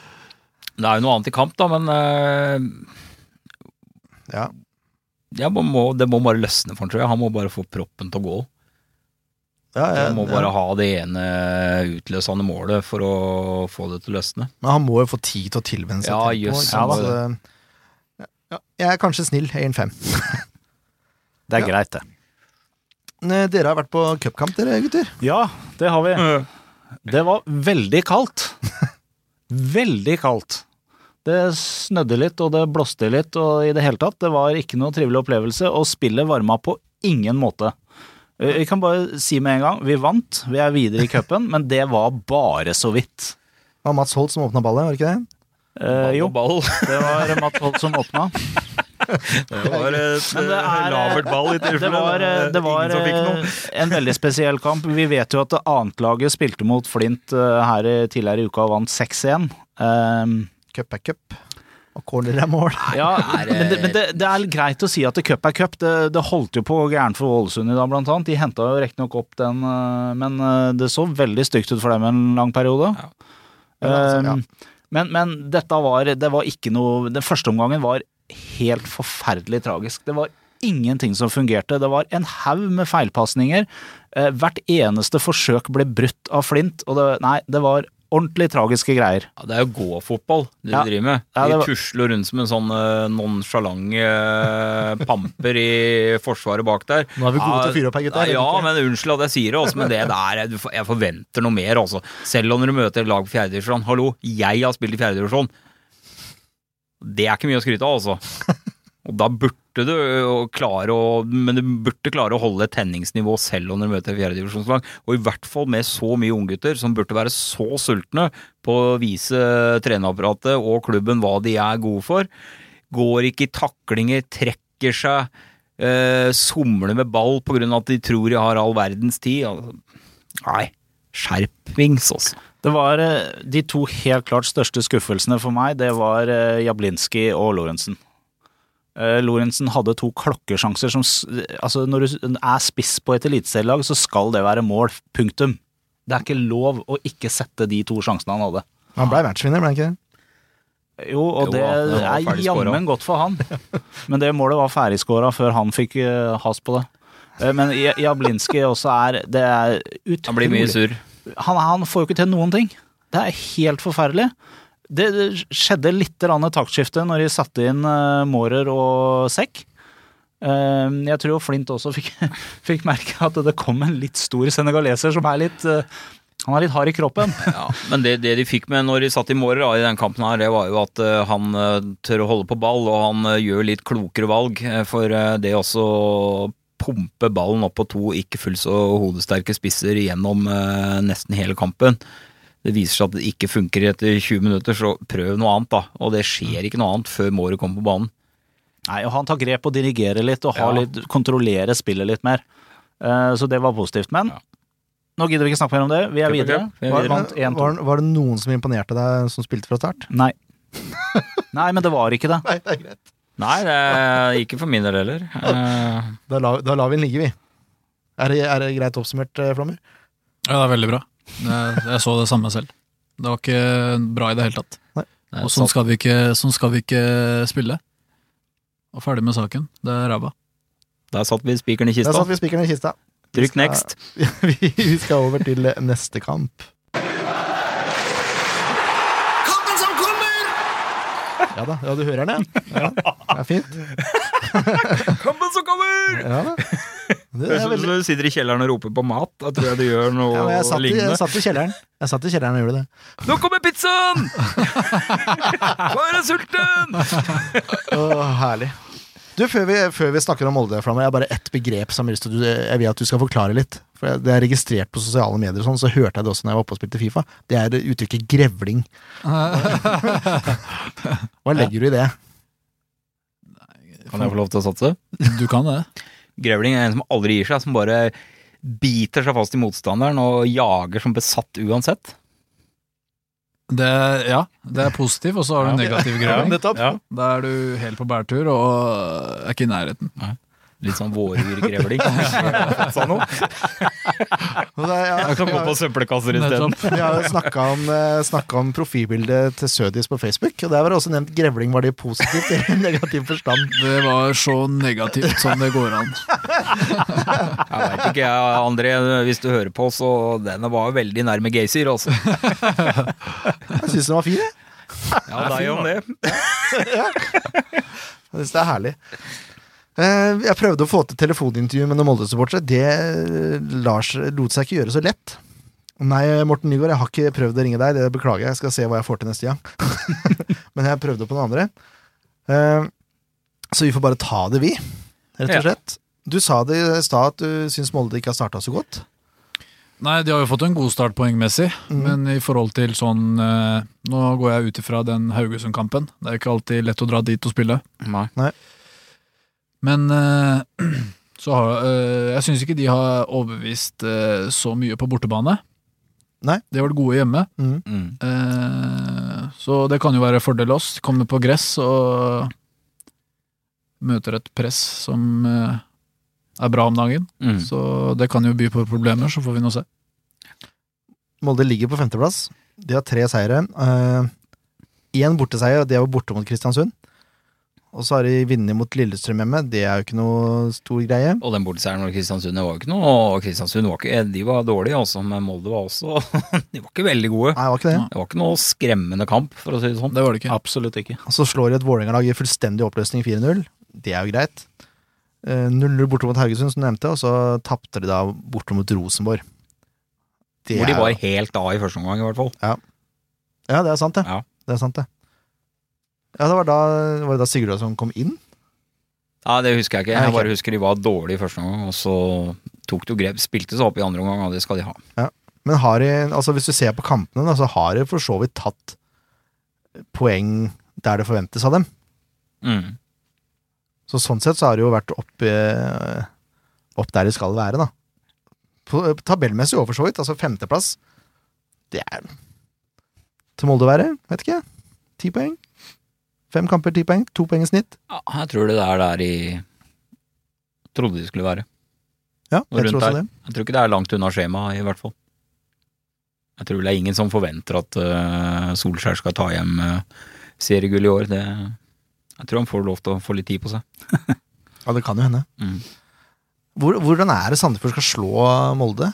D: det er jo noe annet i kamp, da. Men eh,
C: ja.
D: ja, må, det må bare løsne for han, tror jeg. Han må bare få proppen til å gå.
C: Ja, ja,
D: du må
C: ja.
D: bare ha det ene utløsende målet for å få det til å løsne.
C: Men han må jo få tid til å tilvenne seg
D: Ja,
C: til
D: jøss,
A: ja
C: ja, jeg er kanskje snill, jeg gir en fem.
A: Det er
C: Ja.
A: greit, det.
C: Eh, Dere har vært på cupkamp, dere gutter.
A: Ja, det har vi. Det var veldig kaldt. Veldig kaldt. Det snødde litt, og det blåste litt, og i det hele tatt, det var ikke noe trivelig opplevelse, og spillet varma på ingen måte. Eh, Vi kan bare si med en gang, vi vant, vi er videre i cupen, men det var bare så vidt.
C: Det var Mats Holt som åpna ballet, var det ikke det?
A: Eh, jo,
D: ball.
A: det var Mats Holt som åpna.
D: Det var et
A: er-
D: lavert ball i
A: Det var, eh, det var eh, en veldig spesiell kamp. Vi vet jo at det annetlaget spilte mot Flint eh, her tidligere i uka og vant 6-1. Um,
C: Cup er cup. Og corner er mål.
A: ja, men, det, men det, det er greit å si at det cup er cup. Det, det holdt jo på gærent for Ålesund i dag, blant annet. De henta jo riktignok opp den, eh, men eh, det så veldig stygt ut for dem en lang periode.
D: Ja.
C: Men, altså, ja.
A: Um, Men, men dette var, det var ikke noe Den første omgangen var helt forferdelig tragisk. Det var ingenting som fungerte. Det var en haug med feilpasninger. Eh, hvert eneste forsøk ble brutt av Flint, og det, nei, det var ordentlig tragiske greier.
D: Ja, det er jo gåfotball du
A: Ja.
D: driver med. De
A: ja, var-
D: tusler rundt som en sånn uh, nonsjalant uh, pamper i forsvaret bak der.
C: Nå er vi gode til å fyre opp her, gutta.
D: Ja, men unnskyld at jeg sier det, også, men det der, jeg forventer noe mer, altså. Selv om du møter et lag på fjerdedivisjon. Hallo, jeg har spilt i fjerdedivisjon. Det er ikke mye å skryte av, altså. Og da burde du klare å Men du burde klare å holde et tenningsnivå selv om du møter fjerdedivisjonslag. Og i hvert fall med så mye unggutter som burde være så sultne på å vise trenerapparatet og klubben hva de er gode for. Går ikke i taklinger, trekker seg, eh, somler med ball pga. at de tror de har all verdens tid. Altså, nei, skjerpings, altså.
A: Det var eh, de to helt klart største skuffelsene for meg. Det var Jablinski og Lorentzen. Eh, Lorentzen hadde to klokkesjanser som Altså, når du er spiss på et eliteserielag, så skal det være mål. Punktum. Det er ikke lov å ikke sette de to sjansene han hadde.
C: Han blei matchvinner, ble han ikke det?
A: Jo, og
D: Jo,
A: det
D: det
A: er jammen godt for han. Men det målet var ferdigskåra før han fikk eh, has på det. Eh, Men Jablinski også er Det er utrolig
D: Han blir mye sur.
A: han, han får jo ikke til noen ting. Det er helt forferdelig. Det, skjedde litt taktskifte når de satte inn uh, Mårer og Sekk. Eh, jeg tror Flint også fikk, fikk merke at det kom en litt stor senegaleser som er litt eh, Han er litt hard i kroppen.
D: Ja, men det, det de fikk med når de satt i mårer i den kampen her, det var jo at uh, han eh, tør å holde på ball, og han uh, gjør litt klokere valg. eh, for uh, det også å pumpe ballen opp på to ikke fullt så hodesterke spisser gjennom eh, nesten hele kampen. Det viser seg at det ikke funker etter 20 minutter, så prøv noe annet, da. Og det skjer ikke noe annet før Måre kommer på banen.
A: Nei, og Han tar grep og dirigerer litt og har
D: Ja.
A: litt, kontrollerer spillet litt mer. Eh, så det var positivt. Men
D: Ja.
A: nå gidder vi ikke snakke mer om det. Vi er
D: er
A: videre.
D: Vi er
A: Var,
D: videre.
A: vant 1-2.
C: Var, var det noen som imponerte deg, som spilte fra start?
A: Nei. Nei, men det var ikke det.
C: Nei, det er greit.
D: Nei, det er ikke for min del heller. Eh,
C: Da lar vi den ligge, vi. Er det, er det greit oppsummert, eh, Flammer?
B: Ja, det er veldig bra. Jeg, jeg så det samme selv. Det var ikke bra i det hele tatt.
D: er
B: Og sånn skal, vi ikke, sånn skal vi ikke spille. Og ferdig med saken. Det er ræva.
D: Der satt vi spikeren i
C: Der
D: kista.
C: satt vi spikeren i kista.
D: Trykk next.
C: Vi vi skal over til neste kamp.
E: Kampen som kommer!
C: Ja da, ja, du hører den, ja. ja det er fint.
D: Kampen som kommer!
C: Ja da. Det er
D: er. Du sitter i kjelleren og roper på mat. Da tror jeg du gjør noe
C: ja, jeg, satt
D: lignende.
C: jeg satt i kjelleren. Jeg satt i kjelleren og gjorde det.
D: Nå kommer pizzaen! Nå er jeg sulten!
C: Åh, herlig. Du, før vi, før vi snakker om Molde, Flammer, jeg har bare ett begrep som jeg vil at du skal forklare litt. For Det er registrert på sosiale medier, og sånn, så hørte jeg det også når jeg var oppe og spilte Fifa. Det er uttrykket grevling. Hva legger du i det?
D: Kan jeg få lov til å satse?
B: Du kan det.
D: Grevling er en som aldri gir seg, som bare biter seg fast i motstanderen og jager som besatt uansett.
B: det ja, det er positiv, og så har du negativ grevling.
C: Ja,
D: Ja.
B: Da er du helt på bærtur og er ikke i nærheten.
D: Litt sånn vårgrevling. Sa noe?
C: Jeg
D: kan går på søppelkasser isteden.
C: Vi har jo snakka om, eh, om profilbildet til Sødis på Facebook, og der var det også nevnt grevling. Var det positivt eller negativ forstand?
B: Det var så negativt som det går an.
D: Jeg veit ikke, jeg, André, hvis du hører på, så den var veldig nærme Gaysir, altså.
C: Jeg syns den var fin, jeg.
D: Ja, deg om det.
C: Jeg synes det er herlig. Eh, Jeg prøvde å få til telefonintervju med noen Molde-supportere. Det eh, Lars lot seg ikke gjøre så lett. Nei, Morten Nygaard, jeg har ikke prøvd å ringe deg. Det beklager jeg. Jeg skal se hva jeg får til neste gang. Men jeg prøvde på noen andre. Eh, Så vi får bare ta det, vi. Rett og slett. Du sa det i stad at du syns Molde ikke har starta så godt.
B: Nei, de har jo fått en god start poengmessig,
C: mm.
B: men i forhold til sånn Nå går jeg ut ifra den Haugesund-kampen. Det er ikke alltid lett å dra dit og spille.
D: Nei.
B: Men eh, så har eh, Jeg syns ikke de har overbevist eh, så mye på bortebane.
C: Nei.
B: De har vært gode hjemme,
C: Mhm.
D: Mm.
B: eh, så det kan jo være fordel oss. Kommer på gress og møter et press som eh, er bra om dagen.
D: Mm.
B: Så det kan jo by på problemer, så får vi nå se.
C: Molde ligger på femteplass. De har tre seire. Eh, én borteseier, og det var borte mot Kristiansund. Og så har de vunnet mot Lillestrøm hjemme. Det er jo ikke noe stor greie.
D: Og den borteseieren over Kristiansund det var jo ikke noe Kristiansund var ikke, de var dårlige, altså, men Molde var også De var ikke veldig gode.
C: Nei, det var ikke det.
D: Det var ikke noe skremmende kamp, for å si det sånn.
B: Det var det ikke.
A: Absolutt ikke.
C: Og så slår de et Vålerenga-lag i fullstendig oppløsning 4-0. Det er jo greit. Eh, 0-0 borte mot Haugesund, som du nevnte, og så tapte de da borte mot Rosenborg. Det
D: Hvor de var helt av i første omgang, i hvert fall.
C: Ja, det er sant, det.
D: Ja.
C: Det er sant, det. Ja, det var da, var det da Sigurdsson kom inn?
D: Ja, Det husker jeg ikke. Jeg bare husker de var dårlige i første omgang, og så tok de grep. Spilte seg opp i andre omgang, og det skal de ha.
C: Men har de, altså hvis du ser på kampene, da, så har de for så vidt tatt poeng der det forventes av dem.
D: Mm.
C: Så sånn sett så har det jo vært opp, eh, opp der de skal være, da. På, eh, tabellmessig òg, for så vidt. Altså femteplass. Det er til Molde å være. Vet ikke. Ti poeng. Fem kamper, ti poeng. To poeng i snitt.
D: Ja, jeg tror det er der de trodde de skulle være.
C: Ja, jeg tror også
D: her.
C: det.
D: Jeg tror ikke det er langt unna skjemaet, i hvert fall. Jeg tror det er ingen som forventer at uh, Solskjær skal ta hjem uh, seriegull i år. Det, jeg tror han får lov til å få litt tid på seg.
C: Ja, det kan jo hende.
D: Mm.
C: Hvor, hvordan er det Sandefjord skal slå Molde?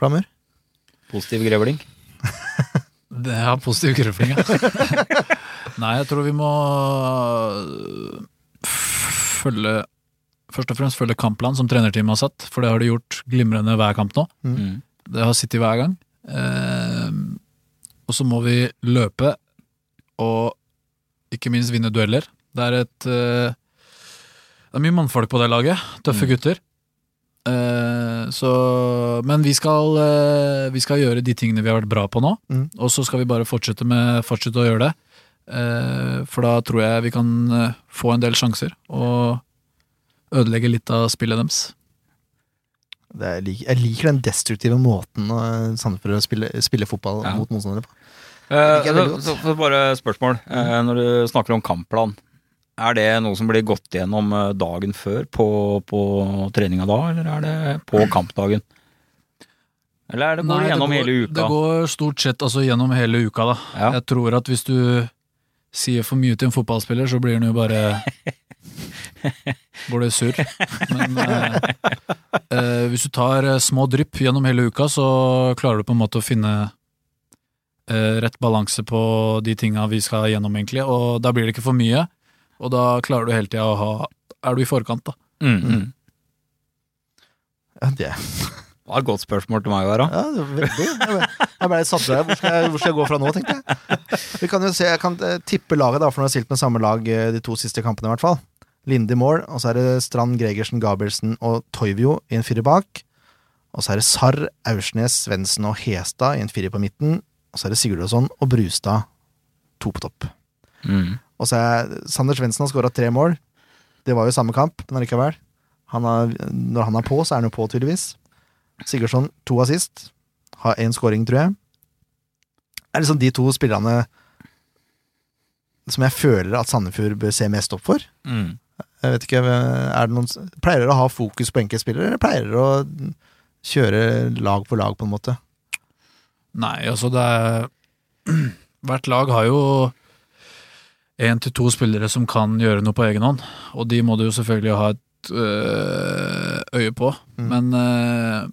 C: Flammer?
D: Positiv grevling.
B: Det er positiv krøfling, ja. Nei, jeg tror vi må øh, følge Først og fremst følge kampplanen som trenerteamet har satt, for det har de gjort glimrende hver kamp nå.
D: Mm.
B: Det har sittet hver gang. Eh, og så må vi løpe og ikke minst vinne dueller. Det er et eh, Det er mye mannfolk på det laget. Tøffe
D: Mm.
B: gutter. Eh, så Men vi skal, eh, vi skal gjøre de tingene vi har vært bra på nå,
C: Mm.
B: og så skal vi bare fortsette, med, fortsette å gjøre det. Eh, for da tror jeg vi kan få en del sjanser og ødelegge litt av spillet deres.
C: Det er, lik- jeg liker den destruktive måten uh, Sandefjord spiller, spiller fotball
D: Ja.
C: mot motstandere på.
D: Eh, så, så bare spørsmål. Eh, når du snakker om kampplan, er det noe som blir gått gjennom eh, dagen før på, på treninga da, eller er det på kampdagen? Eller er det går
B: Nei,
D: gjennom
B: går,
D: hele uka?
B: Det går stort sett altså gjennom hele uka, da.
D: Ja.
B: Jeg tror at hvis du sier for mye til en fotballspiller, så blir han jo bare det surr. Men eh, eh, hvis du tar eh, små drypp gjennom hele uka, så klarer du på en måte å finne eh, rett balanse på de tinga vi skal gjennom, egentlig. Og da blir det ikke for mye, og da klarer du hele tida å ha Er du i forkant, da.
D: Mm, mm.
C: Ja, det,
D: Det var et godt spørsmål til meg å være.
C: ja, det var veldig. Jeg ble, jeg ble satt der. Hvor, skal jeg- hvor skal jeg gå fra nå, tenkte jeg. Vi kan jo se, Jeg kan eh, tippe laget, da, for nå har stilt med samme lag eh, de to siste kampene, i hvert fall. Linde i mål, og så er det Strand, Gregersen, Gabrielsen og Toivio i en firer bak. Og så er det Sarr, Aursnes, Svendsen og Hestad i en firer på midten. Og så er det Sigurdsson og Brustad to på topp.
D: Mm.
C: Og så er Sander Svendsen har skåra tre mål. Det var jo samme kamp, men allikevel. Han er, når han er på, så er han jo på, tydeligvis. Sigurdsson to assist. Har én scoring, tror jeg. Det er liksom de to spillerne som jeg føler at Sandefjord bør se mest opp for.
D: Mm.
C: Jeg vet ikke, er det noen Pleier dere å ha fokus på enkeltspillere, eller pleier dere å kjøre lag for lag, på en måte?
B: Nei, altså det er Hvert lag har jo én til to spillere som kan gjøre noe på egen hånd, og de må du jo selvfølgelig ha et øh, øye på.
C: Mm.
B: Men øh,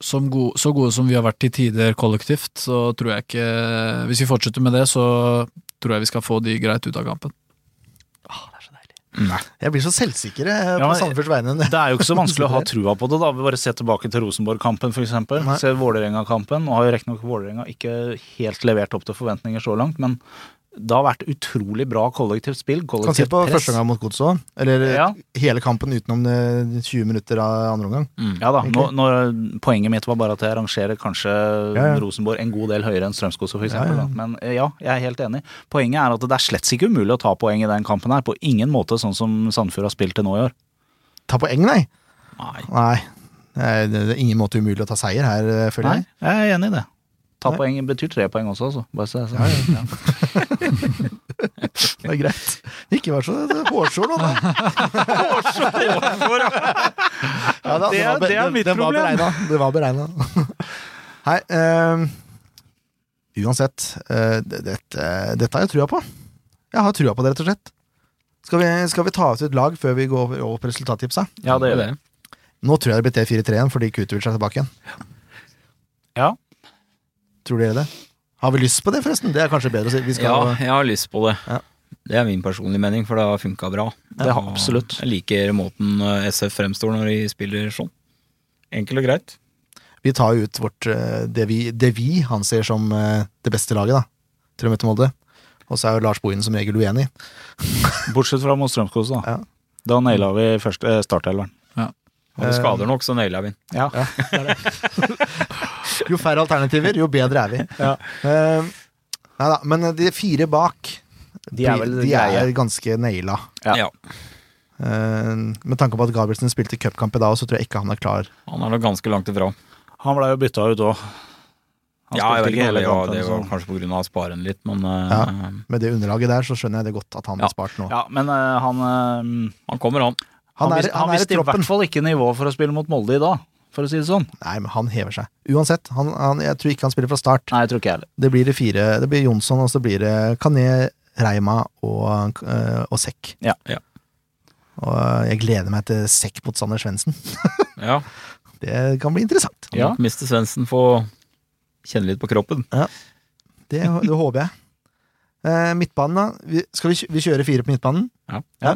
B: som go så gode som vi har vært til tider kollektivt, så tror jeg ikke Hvis vi fortsetter med det, så tror jeg vi skal få de greit ut av kampen.
D: Nei.
C: Jeg blir så selvsikker jeg,
A: Ja,
C: på Sandefjords vegne.
A: Det er jo ikke så vanskelig å ha trua på det, da. Vi bare se tilbake til Rosenborg-kampen, f.eks. Se Vålerenga-kampen. Nå har jo riktignok Vålerenga ikke helt levert opp til forventninger så langt, men det har vært utrolig bra kollektivt spill.
C: Kan se på
A: press.
C: første gang mot Godset òg. Eller
A: Ja.
C: hele kampen utenom eh, 20 minutter av andre omgang.
D: Mm.
A: Ja da, nå, nå, Poenget mitt var bare at jeg rangerer kanskje
C: Ja, ja.
A: Rosenborg en god del høyere enn Strømsgodset, f.eks.
C: Ja, ja.
A: Men eh, ja, jeg er helt enig. Poenget er at det er slett ikke umulig å ta poeng i den kampen her. På ingen måte sånn som Sandefjord har spilt til nå i år.
C: Ta poeng, nei!
D: Nei.
C: Nei. Det er, er ingen måte umulig å ta seier her, føler jeg.
A: Nei,
C: jeg.
A: er enig i det. Ta
C: Nei.
A: poeng betyr tre poeng også, altså. Bare så, så. Ja.
C: Det er greit. Ikke vær så hårsår nå, da. Ja, da,
A: Det
C: var
A: det er mitt
C: det, var
A: problem.
C: beregnet. Det var beregna. Hei, ehm, Uansett, uh, det- dette, dette har jeg trua på. Jeg har trua på det, rett og slett. Skal vi, skal vi ta ut et lag før vi går over, over på resultattipsa?
A: Ja, det gjør vi.
C: Nå tror jeg det blir T4-3 igjen, fordi Kutovic er tilbake igjen.
A: Ja.
C: Tror dere det? Har vi lyst på det, forresten? Det er kanskje bedre å si. Vi
D: Ja, jeg har lyst på det.
C: Ja.
D: Det er min personlige mening, for det har funka bra.
A: Det har absolutt.
D: Jeg liker måten eh, SF fremstår når de spiller sånn. Enkelt og greit.
C: Vi tar jo ut vårt, eh, det, vi, det vi anser som eh, det beste laget, da. Til å møte Molde. Og så er jo Lars Bohinen som regel uenig.
A: Bortsett fra mot Strømskog, da.
C: Ja.
A: Da naila vi startelveren.
D: Hadde
C: Eh,
D: skader nok, så naila vi den.
A: Ja.
C: Jo færre alternativer, jo bedre er vi.
A: Ja.
C: Uh, nei da, men de fire bak,
A: De er vel
C: de er ganske naila.
A: Ja.
C: Uh, med tanke på at Gabrielsen spilte cupkamp i dag, så tror jeg ikke han er klar.
D: Han er nok ganske langt ifra.
A: Han blei jo bytta ut òg.
D: Ja, jeg vet ikke, ja,
A: kampen,
D: det var kanskje på grunn av sparen litt, men eh,
C: Ja. Med det underlaget der, så skjønner jeg det godt at han
D: Ja.
C: er spart nå.
A: Ja, men uh, han uh,
D: han kommer, han.
C: Han er,
A: han,
C: han er i
A: visste i hvert fall ikke nivå for å spille mot Molde i dag, for å si det sånn.
C: Nei, men han hever seg. Uansett, han, han, jeg tror ikke han spiller fra start.
A: Nei, jeg tror ikke heller.
C: Det blir det fire. Det blir Jonsson, og så blir det Kané, Reima og, øh, og Sekk.
A: Ja.
D: Ja.
C: Og øh, jeg gleder meg til Sekk mot Sander Svendsen.
D: Ja.
C: Det kan bli interessant.
A: Ja.
D: Mister Mr. Svendsen får kjenne litt på kroppen.
C: Det, det håper jeg. Eh, midtbanen, da. Vi, skal vi, vi kjøre fire på midtbanen?
D: Ja.
A: Ja.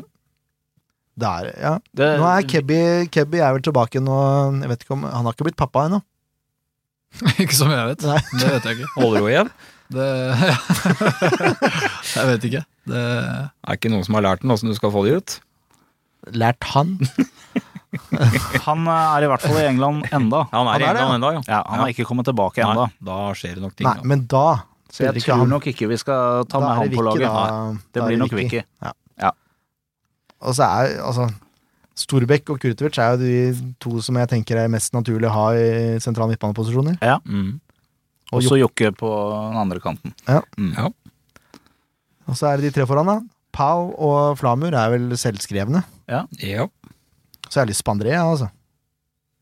C: Der, ja.
A: Det,
C: Nå er Kebby, Kebby er vel tilbake nå Jeg vet ikke om Han har ikke blitt pappa ennå.
B: ikke som jeg vet.
C: Nei.
B: Det vet jeg ikke.
D: Holder hun igjen?
B: Det, jeg vet ikke. Det,
D: Er ikke noen som har lært den åssen du skal få de ut?
C: Lært han?
A: Han er i hvert fall i England enda.
D: Han er
C: Han
D: i
C: er det,
D: England enda, ja.
A: Ja, han har ikke kommet tilbake
D: Nei,
A: ennå.
D: da skjer det nok ting.
C: Nei, men da
A: Så jeg tror
C: han.
A: nok ikke vi skal ta
C: Da
A: med han på laget.
C: da.
A: Nei, Det blir nok Vicky.
C: Og så er altså Storbekk og Kurtovic er jo de to som jeg tenker er mest naturlig å ha i sentrale midtbaneposisjoner.
D: Mm.
C: Og
A: så Jokke på den andre kanten.
D: Mm. Ja.
C: Og så er det de tre foran, da. Pau og Flamur er vel selvskrevne.
D: ja.
C: Så jeg har lyst på André, ja, altså.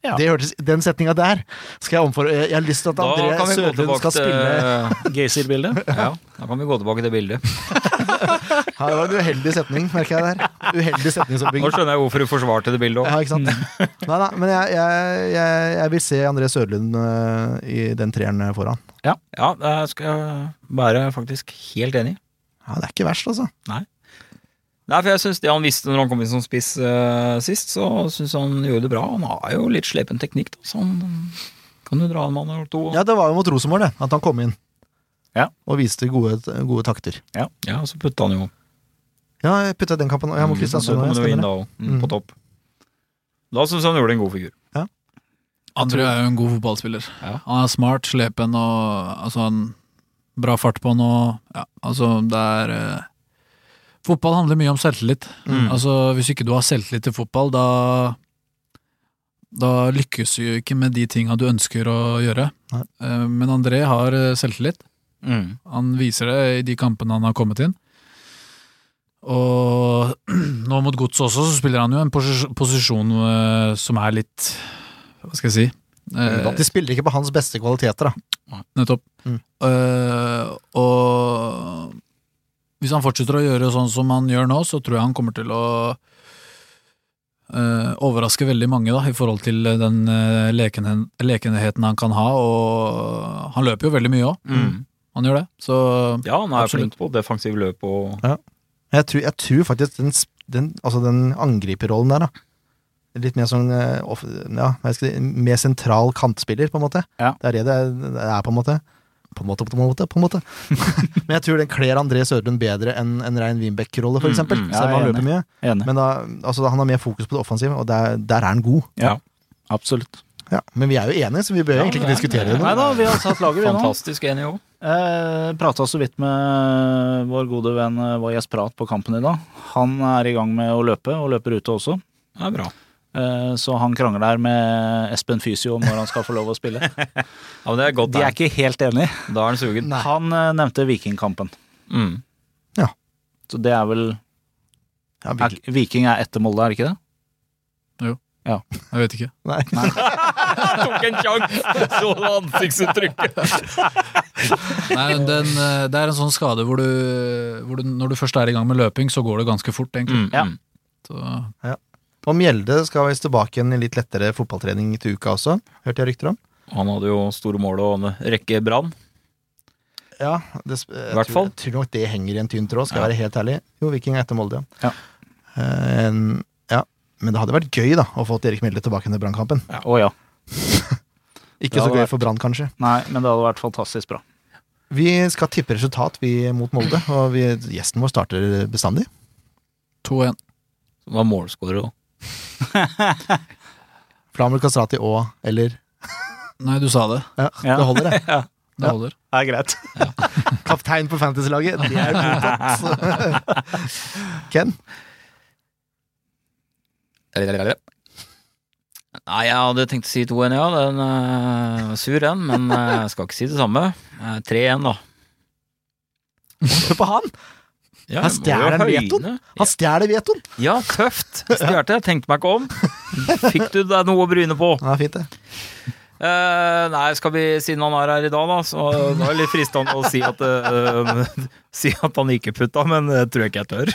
A: Ja.
C: Det hørtes, den setninga der skal jeg omfor... Jeg har lyst til at André
D: kan vi gå
C: Sørlund skal spille
D: til
A: Gaysir-bildet.
D: Ja, da kan vi gå tilbake til bildet.
C: Ja, Det var en uheldig setning, merker jeg der. Uheldig
D: Nå skjønner jeg hvorfor du forsvarte det bildet òg.
C: Ja, ikke sant? Nei da, men jeg, jeg, jeg, jeg vil se André Sørlund øh, i den treeren foran.
D: Ja, det skal jeg være faktisk helt enig i.
C: Ja, Det er ikke verst, altså.
D: Nei, for jeg synes det han visste når han kom inn som spiss uh, sist, så syns han gjorde det bra. Han har jo litt slepen teknikk, da, så han kan jo dra en mann eller to.
C: Ja, det var jo mot Rosenborg, det. At han kom inn.
A: Ja.
C: Og viste gode, gode takter.
D: Ja, og så putta han jo
C: Ja, jeg putta den kampen ja, mot
D: Mm, Så
C: Kristiansund.
D: kom
C: ja,
D: det jo inn da òg, mm, på
C: Mm.
D: topp. Da syns jeg han gjorde en god figur.
B: Ja. Han tror jeg er jo en god fotballspiller.
D: Ja.
B: Han er smart, slepen og altså, han, bra fart på han og ja, altså, det er eh, Fotball handler mye om selvtillit.
D: Mm.
B: Altså, hvis ikke du har selvtillit til fotball, da da lykkes du jo ikke med de tinga du ønsker å gjøre.
C: Nei.
B: Eh, Men André har eh, selvtillit.
D: Mm.
B: Han viser det i de kampene han har kommet inn. Og nå mot Godset også, så spiller han jo en posis- posisjon eh, som er litt Hva skal jeg si?
C: De spiller ikke på hans beste kvaliteter, da.
B: Nettopp.
C: Mm.
B: Og hvis han fortsetter å gjøre sånn som han gjør nå, så tror jeg han kommer til å uh, overraske veldig mange, da, i forhold til den uh, lekenheten han kan ha. Og han løper jo veldig mye òg.
D: Mm.
B: Han gjør det. Så
D: Ja, han er
B: Absolutt.
D: flink på defensiv løp og
C: Jeg tror, jeg tror faktisk den, den, altså den angriperrollen der, da. Litt mer sånn eh, ja, hva skal jeg si, mer sentral kantspiller, på en måte.
A: Ja.
C: Det er det det er, det er, på en måte. På en måte, på en måte, på en måte. Men jeg tror den kler André Sørlund bedre enn en rein Wienbeck-rolle, for
D: Mm,
C: eksempel.
D: mm,
A: ja,
C: Selv om han
A: er
C: løper mye.
A: Enig.
C: Men da, altså, han har mer fokus på det offensive, og der, der er han god.
A: Ja, absolutt.
C: Ja, men vi er jo enige, så vi bør
D: Ja,
C: egentlig ikke
D: er-
C: diskutere det
A: Nei da, vi har satt laget, vi nå.
D: fantastisk enige òg.
A: Eh, Prata så vidt med vår gode venn eh, Vajas Prat på kampen i dag. Han er i gang med å løpe, og løper ute også.
D: Det er bra.
A: Eh, Så han krangler der med Espen Fysio om når han skal få lov å spille.
D: Ja, men det er godt.
A: De er ikke helt enige.
D: Da er han sugen.
C: Nei.
A: Han eh, nevnte Vikingkampen.
D: Mm.
A: Så det er vel
C: Ja,
A: er, Viking er etter Molde, er det ikke det?
B: Jo, Jeg vet ikke.
C: Nei.
D: Tok en sjanse! Så ansiktsuttrykket?
B: Nei, den, eh, Det er en sånn skade hvor du, hvor du Når du først er i gang med løping, så går det ganske fort, egentlig.
D: Mm,
A: Ja.
D: Så.
B: Så,
C: Og Mjelde skal visst tilbake igjen i litt lettere fotballtrening til uka også, hørte jeg rykter om.
D: Han hadde jo store mål og en rekke brann.
C: Ja, det, jeg
D: Hvert
C: tror- Jeg tror nok det henger i en tynn tråd, skal jeg
D: Ja.
C: være helt ærlig. Jo, Viking er etter Molde,
A: Ja.
C: Eh, en- ja. Men det hadde vært gøy da, å få Erik Mjelde tilbake til Brannkampen.
A: Å ja.
C: Ikke så gøy
A: vært-
C: for Brann, kanskje.
A: Nei, men det hadde vært fantastisk bra.
C: Vi skal tippe resultat vi mot Molde, og vi, gjesten vår starter bestandig.
B: 2-1.
D: Hva var målskårer òg.
C: Flamur Kastrati og eller
B: Nei, du sa det.
C: Ja, det holder, det.
A: Ja,
B: Det
C: Ja.
B: holder.
A: det er greit.
C: Kaptein på Fantasy-laget, det er godtatt. Ken?
D: Nei, jeg hadde tenkt å si 2-1, ja. Den er sur en, men eh, jeg skal ikke si det samme. Eh, 3-1, da.
C: Hør på han!
D: Ja,
C: Han stjeler vetoen. Han stjeler vetoen!
D: Ja, tøft. Stjerte. Jeg tenkte meg ikke om. Fikk du deg noe å bryne på?
C: Ja, fint, det.
D: Uh, nei, skal vi, siden han er her i dag, da, så det er litt fristende å si at, uh, si at han ikke putta, men det tror jeg ikke jeg tør.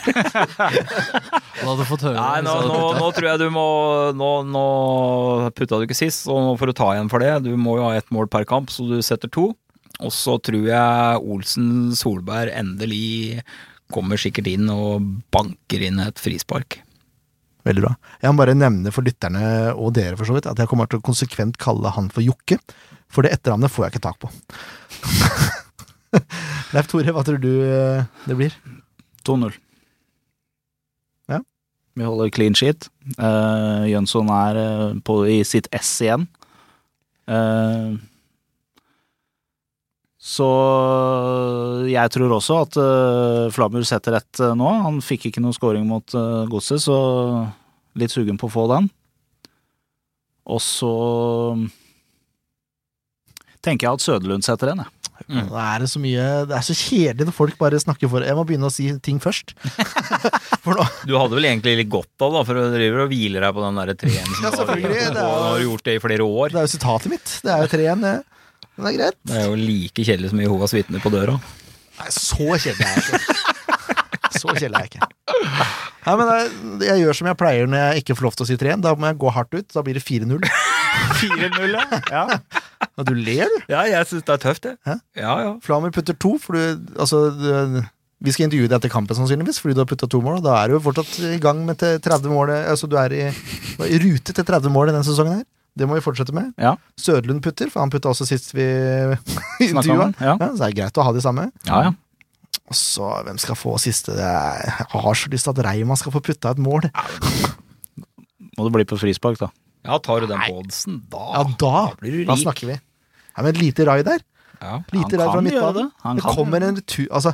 B: han hadde fått høre
D: Nei, nå, nå, nå tror jeg du må Nå, nå putta du ikke sist, så nå får du ta igjen for det. Du må jo ha ett mål per kamp, så du setter to. Og så tror jeg Olsen Solberg endelig kommer sikkert inn og banker inn et frispark.
C: Veldig bra. Jeg må bare nevne for lytterne, og dere for så vidt, at jeg kommer til å konsekvent kalle han for Jokke. For det etternavnet får jeg ikke tak på. Leif Tore, hva tror du eh, det blir?
A: 2-0.
C: Ja.
A: Vi holder clean sheet. Uh, Jønsson er eh, på, i sitt ess igjen. Eh, så jeg tror også at uh, Flamur setter ett uh, nå. Han fikk ikke noe scoring mot uh, Godset, så litt sugen på å få den. Og så tenker jeg at Søderlund setter en, jeg.
D: Mm.
C: Det, er det så mye Det er så kjedelig når folk bare snakker for Jeg må begynne å si ting først. for nå
D: Du hadde vel egentlig litt godt av, da, for du driver og hviler deg på den derre treen
C: Ja,
D: du har-
C: selvfølgelig, det er jo-
D: og har gjort det i flere år.
C: Det er jo sitatet mitt. Det er jo tre igjen, det. Er greit.
D: Det er jo like kjedelig som Jehovas vitner på døra.
C: Nei, så kjedelig er jeg ikke. Så kjedelig er jeg ikke. Nei, men jeg, jeg gjør som jeg pleier når jeg ikke får lov til å si 3-1. Da må jeg gå hardt ut. Da blir det 4-0.
A: 4-0, ja.
C: ja. du ler, du.
D: Ja, jeg syns det er tøft, det.
C: Hæ?
D: Ja, ja.
C: Flamer putter to, for du Altså, du, vi skal intervjue deg etter kampen sannsynligvis, fordi du har putta to mål. Og da er du jo fortsatt i gang med til 30 mål Altså, du er i, i rute til 30 mål i denne sesongen her. Det må vi fortsette med.
A: Ja.
C: Sødlund putter, for han putta også sist vi intervjua.
A: ja.
C: Ja, så det er greit å ha de samme.
A: Ja, ja.
C: Og så, hvem skal få siste? Jeg har så lyst til at Reima skal få putta et mål.
A: Må det bli på frispark, da.
D: Ja, tar du den på oddsen, da,
C: Ja, da,
D: blir du
C: da snakker vi. Ja, men et lite rai der.
D: Ja.
C: Lite rai fra midtbanen.
A: det. Han
C: Det kommer en retur Altså,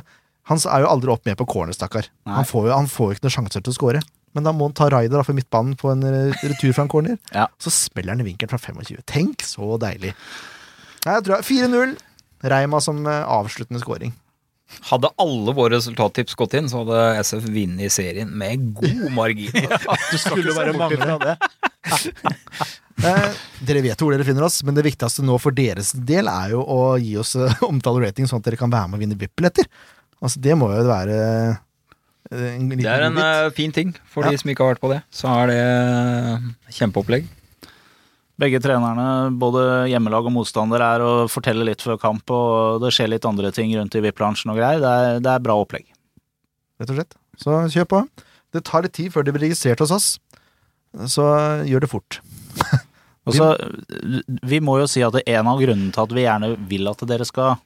C: han er jo aldri opp med på corner, stakkar. Han får jo han får jo ikke noen sjanser til å score. Men da må han ta raider fra for midtbanen på en eh, retur fra en corner.
A: Ja.
C: Så smeller han i vinkelen fra 25. Tenk, så deilig. Nei, jeg tror 4-0. Reima som eh, avsluttende scoring.
D: Hadde alle våre resultattips gått inn, så hadde SF vunnet serien med god margin.
C: Du skulle bare mangle det. Eh, dere vet hvor dere finner oss, men det viktigste nå for deres del er jo å gi oss omtale rating, sånn at dere kan være med og vinne VIP-billetter. Altså, det må jo være
D: Det er en eh, fin ting for
C: Ja.
D: de som ikke har vært på det. Så er det eh, kjempeopplegg.
A: Begge trenerne, både hjemmelag og motstander, er å fortelle litt før kamp, og det skjer litt andre ting rundt i VIP-lunsjen og greier. Det er, det er bra opplegg.
C: rett og slett. Så kjør på. Det tar litt tid før det blir registrert hos oss, så gjør det fort.
A: Og så, Vi må jo si at en av grunnene til at vi gjerne vil at dere skal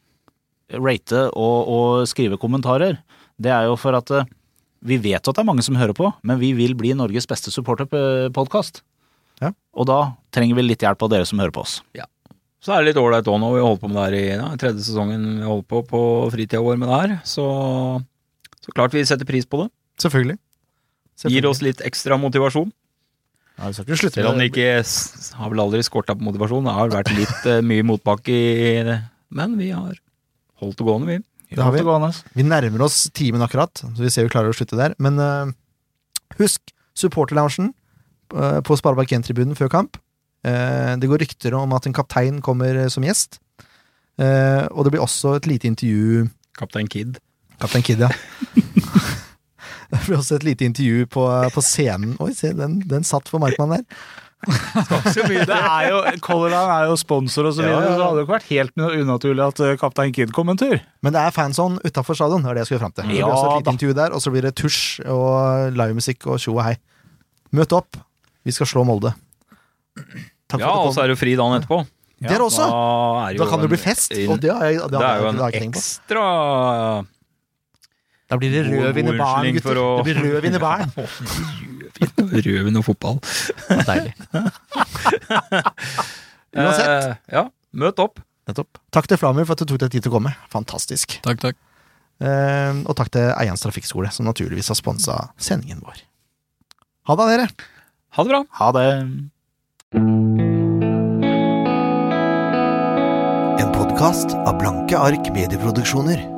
A: rate og, og skrive kommentarer, det er jo for at eh, vi vet at det er mange som hører på, men vi vil bli Norges beste supporterpodkast.
C: Ja.
A: Og da trenger vi litt hjelp av dere som hører på oss.
D: Så er det litt ålreit òg nå. Vi har holdt på med det her i ja, tredje sesongen vi holder på på fritida vår med det her. Så, så klart vi setter pris på det.
C: Selvfølgelig.
D: Gir oss litt ekstra motivasjon.
C: ja, vi skal ikke slutte
D: Selv om det ikke har vel aldri skorta på motivasjon. Det har vært litt eh, mye motbakke i det. Men vi har holdt det gående, vi.
C: Det har vi. Vi nærmer oss timen akkurat, så vi ser vi klarer å slutte der. Men uh, husk, supporterloungen uh, på Sparebank 1-tribunen før kamp. Uh, det går rykter om at en kaptein kommer som gjest. Uh, og det blir også et lite intervju
D: Kaptein Kid.
C: Kaptein Kid, ja. det blir også et lite intervju på, på scenen. Oi, se, den, den satt for Markmann der.
A: Det er jo, Color Line er jo sponsor og så videre,
D: Ja, ja, ja.
A: så det hadde jo ikke vært helt unaturlig at eh, Kaptein Kid kom en tur.
C: Men det er fanzone utafor stadion. Det var det jeg skulle fram til. Det blir
A: Ja
C: også et lite intervju der, og så blir det tusj og livemusikk og tjo og hei. Møt opp. Vi skal slå Molde. Takk
D: Ja, og
C: for at du
D: så er det jo fri dagen etterpå.
C: Det er også!
D: Da, er
C: Da kan det bli fest.
D: en-
C: Og det, har jeg, det,
D: Det er jo en
C: ikke tenkt på.
D: ekstra
C: Da blir det rødvin i baren, gutter.
D: å-
C: Det blir rødvin i baren.
D: rødvin og fotball.
C: Deilig. Uansett.
D: Eh, ja, møt opp.
C: Nettopp. Takk til Flamur for at du tok deg tid til å komme. Fantastisk.
B: Takk, takk.
C: Eh, og takk til Eians Trafikkskole, som naturligvis har sponsa sendingen vår. Ha det, dere.
D: Ha det bra.
A: Ha det.
F: En podkast av Blanke ark medieproduksjoner.